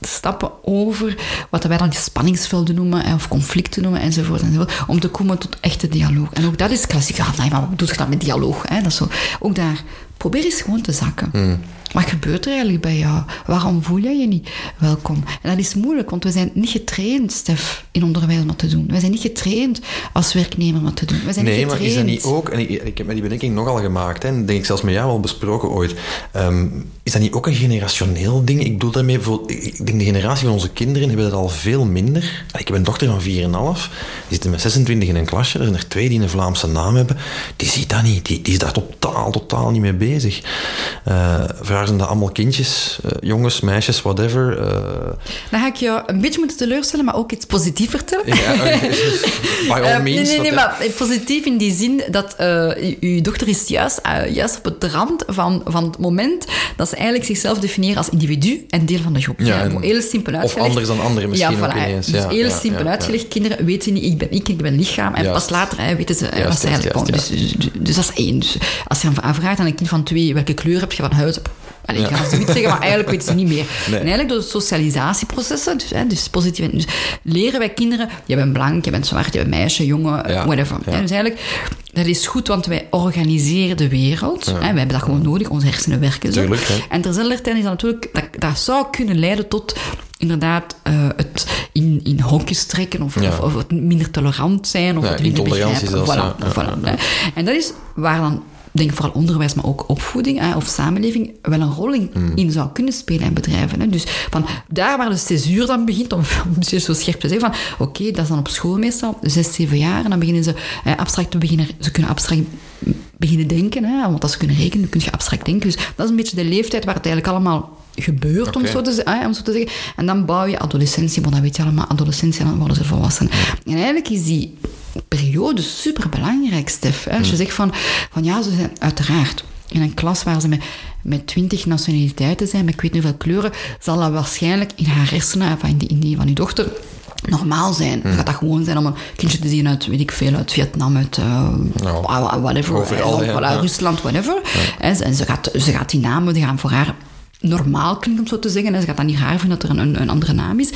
stappen over wat wij dan spanningsvelden noemen, of conflicten noemen, enzovoort, enzovoort, om te komen tot echte dialoog. En ook dat is klassiek. Ja, nee, maar wat bedoel je dan met dialoog? Hè? Dat is zo. Ook daar, probeer eens gewoon te zakken. Hmm. Wat gebeurt er eigenlijk bij jou? Waarom voel je je niet welkom? En dat is moeilijk, want we zijn niet getraind, Stef, in onderwijs om dat te doen. Wij zijn niet getraind als werknemer om dat te doen. Wij zijn Nee, niet maar is dat niet ook, en ik, ik heb me die bedenking nogal gemaakt, en denk ik zelfs met jou al besproken ooit, ehm, is dat niet ook een generationeel ding? Ik bedoel daarmee ik denk de generatie van onze kinderen hebben dat al veel minder. Ik heb een dochter van 4,5, die zitten met 26 in een klasje, er zijn er twee die een Vlaamse naam hebben, die ziet dat niet, die, die is daar totaal, totaal niet mee bezig. Vragen ze dat allemaal kindjes, eh, jongens, meisjes, whatever. eh, Dan ga ik jou een beetje moeten teleurstellen, maar ook iets positiefs vertellen. ja, by all means. nee, nee, maar positief in die zin dat uw dochter is juist, juist op het rand van, van het moment dat ze eigenlijk zichzelf definiëren als individu en deel van de groep. Ja, en- heel simpel of uitgelegd. anders dan anderen misschien ja, ook ineens. Dus Ja, heel simpel uitgelegd. Kinderen weten niet, ik ben ik, ik ben lichaam. En Juist. pas later hè, weten ze Juist, wat ze eigenlijk juist, komen. Dus, dus, dus dat is één. Dus als je aan vraagt aan een kind van twee, welke kleur heb je van huid? Allee, ik Ja. ga zoiets zeggen, maar eigenlijk weten ze niet meer. Nee. En eigenlijk door socialisatieprocessen, dus, hè, dus positief, en- dus leren wij kinderen, je bent blank, je bent zwart, je bent meisje, jongen, Ja, whatever. ja. Dus eigenlijk dat is goed, want wij organiseren de wereld. Hè, wij hebben dat gewoon nodig, onze hersenen werken zo. Tuurlijk. En terzelfdertijd is dat natuurlijk, dat, dat zou kunnen leiden tot inderdaad eh, het in, in hokjes trekken of, Ja. of, of het minder tolerant zijn of Ja, het minder begrijpen. zelfs, Voilà, ja. Ja, voilà, hè. En dat is waar dan, denk vooral onderwijs, maar ook opvoeding hè, of samenleving wel een rol in, Hmm. in zou kunnen spelen in bedrijven. Hè. Dus van daar waar de césuur dan begint, om zo scherp te zeggen, van oké, dat is dan op school meestal, zes, zeven jaar, en dan beginnen ze abstract te beginnen, ze kunnen abstract beginnen denken, hè, want als ze kunnen rekenen, dan kun je abstract denken. Dus dat is een beetje de leeftijd waar het eigenlijk allemaal gebeurt, om, zo te, hè, om zo te zeggen. En dan bouw je adolescentie, want dan weet je allemaal, adolescentie, en dan worden ze volwassen. En eigenlijk is die periode super belangrijk, Stef. Als je zegt van, van ja, ze zijn uiteraard in een klas waar ze met, met twintig nationaliteiten zijn, met ik weet niet hoeveel kleuren, zal dat waarschijnlijk in haar hersenen, in die, in die van uw dochter, normaal zijn. Hmm. Gaat dat gewoon zijn om een kindje te zien uit, weet ik veel, uit Vietnam, uit uh, Ja. whatever, Overal, eh, ja. voilà, Ja. Rusland, whatever. En, ze, en ze, gaat, ze gaat die namen, die gaan voor haar normaal klinkt, om zo te zeggen. En ze gaat dan niet raar vinden dat er een, een andere naam is.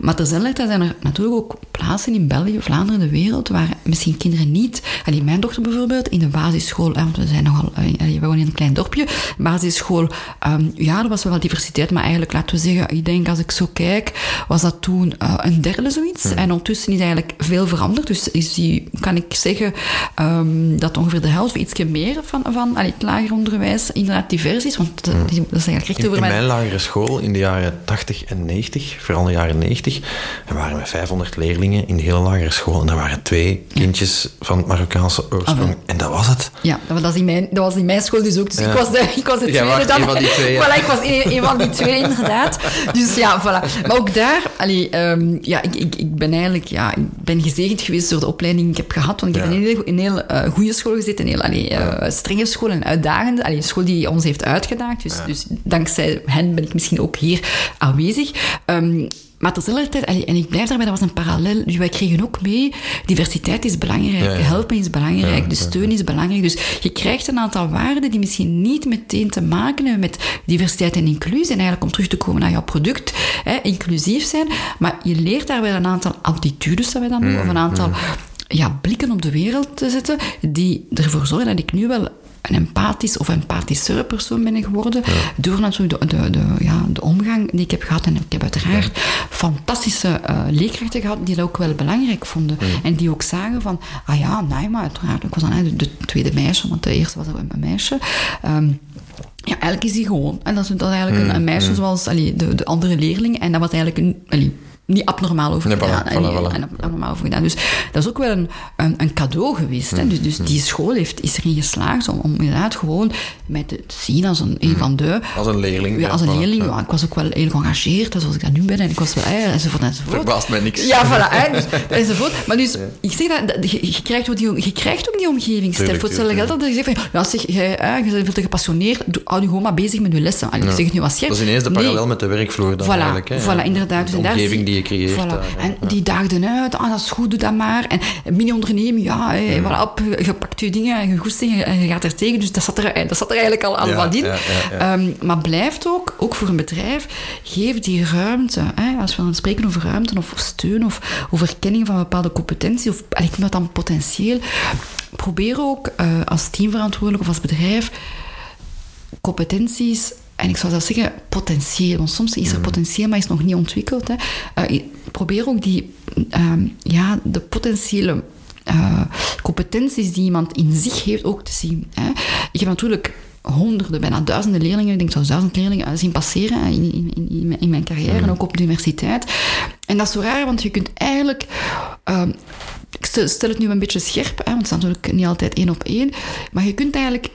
Maar tezelfdertijd zijn er natuurlijk ook plaatsen in België, Vlaanderen, de wereld, waar misschien kinderen niet... Allee, mijn dochter bijvoorbeeld, in de basisschool, want we zijn nogal... eh, allee, we wonen in een klein dorpje. Basisschool, ehm, ja, er was wel diversiteit, maar eigenlijk, laten we zeggen, ik denk als ik zo kijk, was dat toen eh, een derde zoiets. En ondertussen is eigenlijk veel veranderd. Dus is die, kan ik zeggen ehm, dat ongeveer de helft, of ietsje meer van, van allee, het lager onderwijs inderdaad divers is. Want eh, die- dat is eigenlijk echt In, over in mijn... lagere school in de jaren 80 en 90, vooral in de jaren 90, er waren we 500 leerlingen in de hele lagere school. En er waren twee kindjes van Marokkaanse oorsprong. Ah, en dat was het. Ja, dat was in mijn, dat was in mijn school dus ook. Dus Ja. ik was de, ik was de tweede dan. een van die twee, ja. Voilà, ik was een, een van die twee, inderdaad. Dus ja, voilà. Maar ook daar, allee, ehm, ja, ik, ik, ik ben eigenlijk, ja, ik ben gezegend geweest door de opleiding die ik heb gehad. Want ik heb in een heel, een heel eh, goede school gezeten, een heel allee, eh, strenge school en uitdagende. Allee, een school die ons heeft uitgedaagd. Dus, dus dankzij hen ben ik misschien ook hier aanwezig. Maar tegelijkertijd, allee, en ik blijf daarbij, dat was een parallel. Dus wij kregen ook mee, diversiteit is belangrijk, Ja, ja. helpen is belangrijk, Ja, de steun is belangrijk. Dus je krijgt een aantal waarden die misschien niet meteen te maken hebben met diversiteit en inclusie. En eigenlijk om terug te komen naar jouw product, hè, inclusief zijn. Maar je leert daar wel een aantal attitudes, dat wij dan noemen, of een aantal ja, blikken op de wereld te zetten, die ervoor zorgen dat ik nu wel een empathisch of empathischere persoon ben geworden. Door natuurlijk de, de, de, ja, de omgang die ik heb gehad. En ik heb uiteraard fantastische eh, leerkrachten gehad die dat ook wel belangrijk vonden. En die ook zagen van, ah ja, nee, maar uiteraard. Ik was dan de, de tweede meisje, want de eerste was een, een meisje. Ehm, ja, eigenlijk is die gewoon. En dat is, dat eigenlijk een, een meisje zoals allee, de, de andere leerlingen. En dat was eigenlijk een, allee, niet abnormaal over Nee, voilà, gedaan. voilà, Allee, voilà. en abnormaal over gedaan. Dus dat is ook wel een, een, een cadeau geweest. Hè? Dus, dus die school heeft, is erin geslaagd om, om inderdaad gewoon mij te zien als een, een van de... Als een leerling. Ja, als een voilà. leerling. Ja. ja, ik was ook wel heel geëngageerd, zoals ik dat nu ben. En ik was wel... eh, enzovoort, enzovoort. Verbaast mij niks. Ja, voilà. Hè, dus, enzovoort. Maar dus, ik zeg dat, je, je, krijgt ook die, je krijgt ook die omgeving, Stef. Tuurlijk, Voor hetzelfde geld dat je zegt van, ja, zeg, jij, hè, je bent veel te gepassioneerd, hou je gewoon maar bezig met je lessen. Allee, ik zeg het nu wat scherp. Dat is ineens de Nee. parallel met de werkvloer dan Voilà, eigenlijk. Hè? voilà, inderdaad. De Dus daar omgeving zie- die je creëert. Voilà. daar. En die daagden uit, ah, dat is goed, doe dat maar. En mini-onderneming, ja, hé, voilà, op, je pakt je dingen en je goesting en je gaat er tegen. Dus dat zat er, dat zat er eigenlijk al, al Ja, wat in. Ehm, maar blijft ook, ook voor een bedrijf, geef die ruimte. Hè, als we dan spreken over ruimte of steun of over erkenning van bepaalde competenties, of ik noem dat dan potentieel. Probeer ook eh, als teamverantwoordelijk of als bedrijf competenties, en ik zou zelfs zeggen potentieel, want soms is er potentieel, maar is nog niet ontwikkeld. Hè. Eh, probeer ook die, ehm, ja, de potentiële eh, competenties die iemand in zich heeft ook te zien. Hè. Ik heb natuurlijk honderden, bijna duizenden leerlingen, ik denk zelfs duizend leerlingen, eh, zien passeren in, in, in, in mijn- carrière en ook op de universiteit. En dat is zo raar, want je kunt eigenlijk... ehm, ik stel stel het nu een beetje scherp, hè, want het is natuurlijk niet altijd één op één, maar je kunt eigenlijk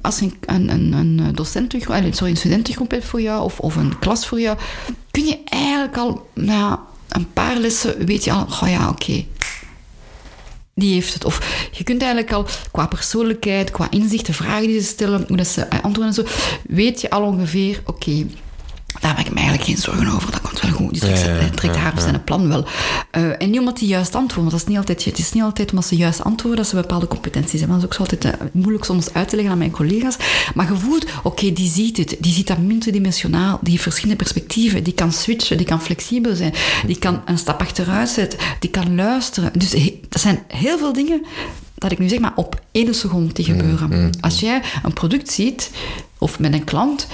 als een, een, een, een docent terug, eh, sorry, een student terugkomt voor jou of, of een klas voor jou, kun je eigenlijk al na een paar lessen weet je al, oh ja, oké. Die heeft het. Of je kunt eigenlijk al qua persoonlijkheid, qua inzicht, de vragen die ze stellen, hoe dat ze eh, antwoorden en zo, weet je al ongeveer, oké, daar maak ik me eigenlijk geen zorgen over. Goed. Ja, trekt, ja, ze- trekt ja, haar of zijn plan wel. Eh, en niet omdat die juist antwoorden. Want dat is niet altijd, het is niet altijd omdat ze juist antwoorden dat ze bepaalde competenties hebben. Dat is ook zo altijd eh, moeilijk soms uit te leggen aan mijn collega's. Maar je voelt, oké, die ziet het. Die ziet dat multidimensionaal. Die heeft verschillende perspectieven. Die kan switchen. Die kan flexibel zijn. Die kan een stap achteruit zetten. Die kan luisteren. Dus he- dat zijn heel veel dingen dat ik nu zeg maar op één seconde te gebeuren. Als jij een product ziet, of met een klant,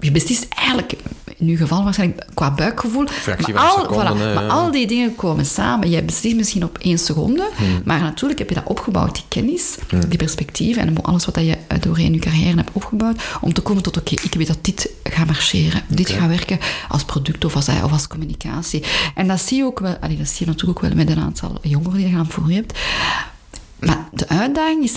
je beslist eigenlijk, in uw geval waarschijnlijk qua buikgevoel, Fractie maar van al, seconden, voilà, hè, maar ja. al die dingen komen samen. Jij beslist misschien op één seconde, maar natuurlijk heb je dat opgebouwd, die kennis, die perspectieven en alles wat je eh, doorheen je carrière hebt opgebouwd, om te komen tot, oké, ik weet dat dit gaat marcheren, dit gaat werken als product of als, eh, of als communicatie. En dat zie je ook wel, allee, dat zie je natuurlijk ook wel met een aantal jongeren die je gaan voor je hebt. Maar de uitdaging is,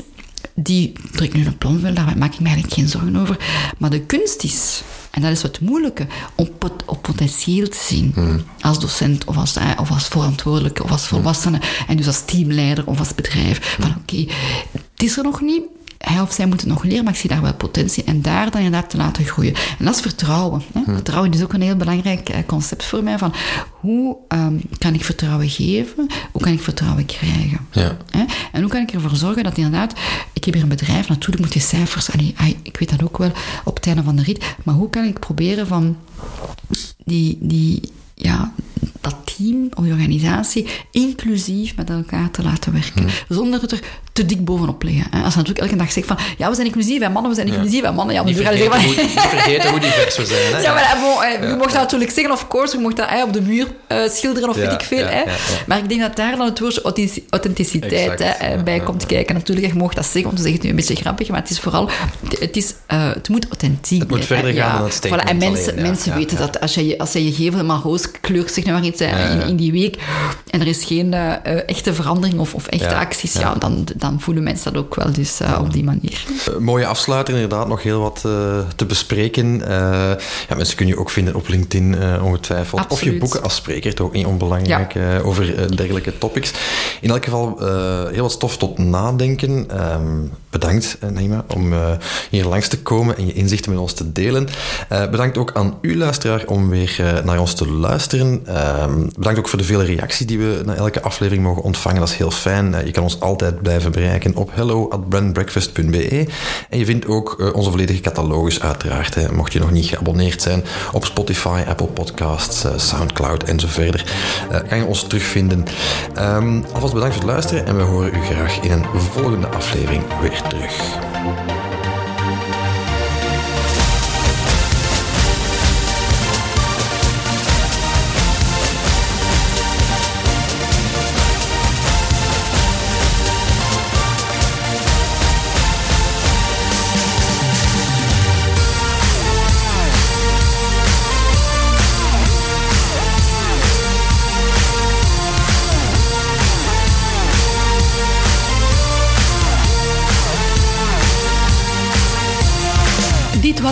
die druk nu een plan wil, daar maak ik me eigenlijk geen zorgen over. Maar de kunst is, en dat is wat moeilijke, om pot- op potentieel te zien. Als docent of als, eh, of als verantwoordelijke of als volwassene. En dus als teamleider of als bedrijf. Van oké, het is er nog niet. Hij of zij moet het nog leren, maar ik zie daar wel potentie. En daar dan inderdaad te laten groeien. En dat is vertrouwen. Hè? Vertrouwen is ook een heel belangrijk eh, concept voor mij. Van hoe ehm, kan ik vertrouwen geven? Hoe kan ik vertrouwen krijgen? Ja. Hè? En hoe kan ik ervoor zorgen dat inderdaad, ik heb hier een bedrijf, natuurlijk moet je cijfers, allee, ik weet dat ook wel op het einde van de rit, maar hoe kan ik proberen van die, die, ja, dat team of die organisatie inclusief met elkaar te laten werken, zonder het er te dik bovenop liggen. Hè? Als je natuurlijk elke dag zegt van, ja, we zijn inclusief en mannen, we zijn inclusief en mannen, ja, Niet vergeten, zeggen hoe, niet vergeten hoe divers we zijn. Hè? Ja, maar bon, eh, je mocht dat natuurlijk zeggen, of course, je mocht dat eh, op de muur eh, schilderen of Ja, weet ik veel. ja, hè. ja, ja. Maar ik denk dat daar dan het woordje authentic- authenticiteit hè, eh, ja, bij ja, komt kijken. Natuurlijk, je mag dat zeggen, want ze zeggen het nu een beetje grappig, maar het is vooral, het, is, eh, het moet authentiek Het moet verder gaan ja. dan het statement Voilà, En mensen, alleen, ja, mensen ja, weten ja. dat als je, als je je gevel helemaal roos kleurt, zeg maar iets, hè, in, in die week, en er is geen eh, eh, echte verandering of, of echte Ja, acties, ja. ja, dan, dan voelen mensen dat ook wel dus eh, op die manier. Eh, mooie afsluiter, inderdaad, nog heel wat eh, te bespreken. Ja, mensen kunnen je ook vinden op LinkedIn, ongetwijfeld. Of je boeken als spreker, toch ook niet onbelangrijk, over dergelijke topics. In elk geval heel wat stof tot nadenken. Ehm, bedankt, Naima, om hier langs te komen en je inzichten met ons te delen. Bedankt ook aan u, luisteraar, om weer naar ons te luisteren. Ehm, bedankt ook voor de vele reacties die we na elke aflevering mogen ontvangen. Dat is heel fijn. Je kan ons altijd blijven bereiken op hello@brandbreakfast.be. En je vindt ook eh, onze volledige catalogus uiteraard, hè, mocht je nog niet geabonneerd zijn, op Spotify, Apple Podcasts, eh, Soundcloud en zo verder. Eh, kan je ons terugvinden. Ehm, alvast bedankt voor het luisteren en we horen u graag in een volgende aflevering weer terug.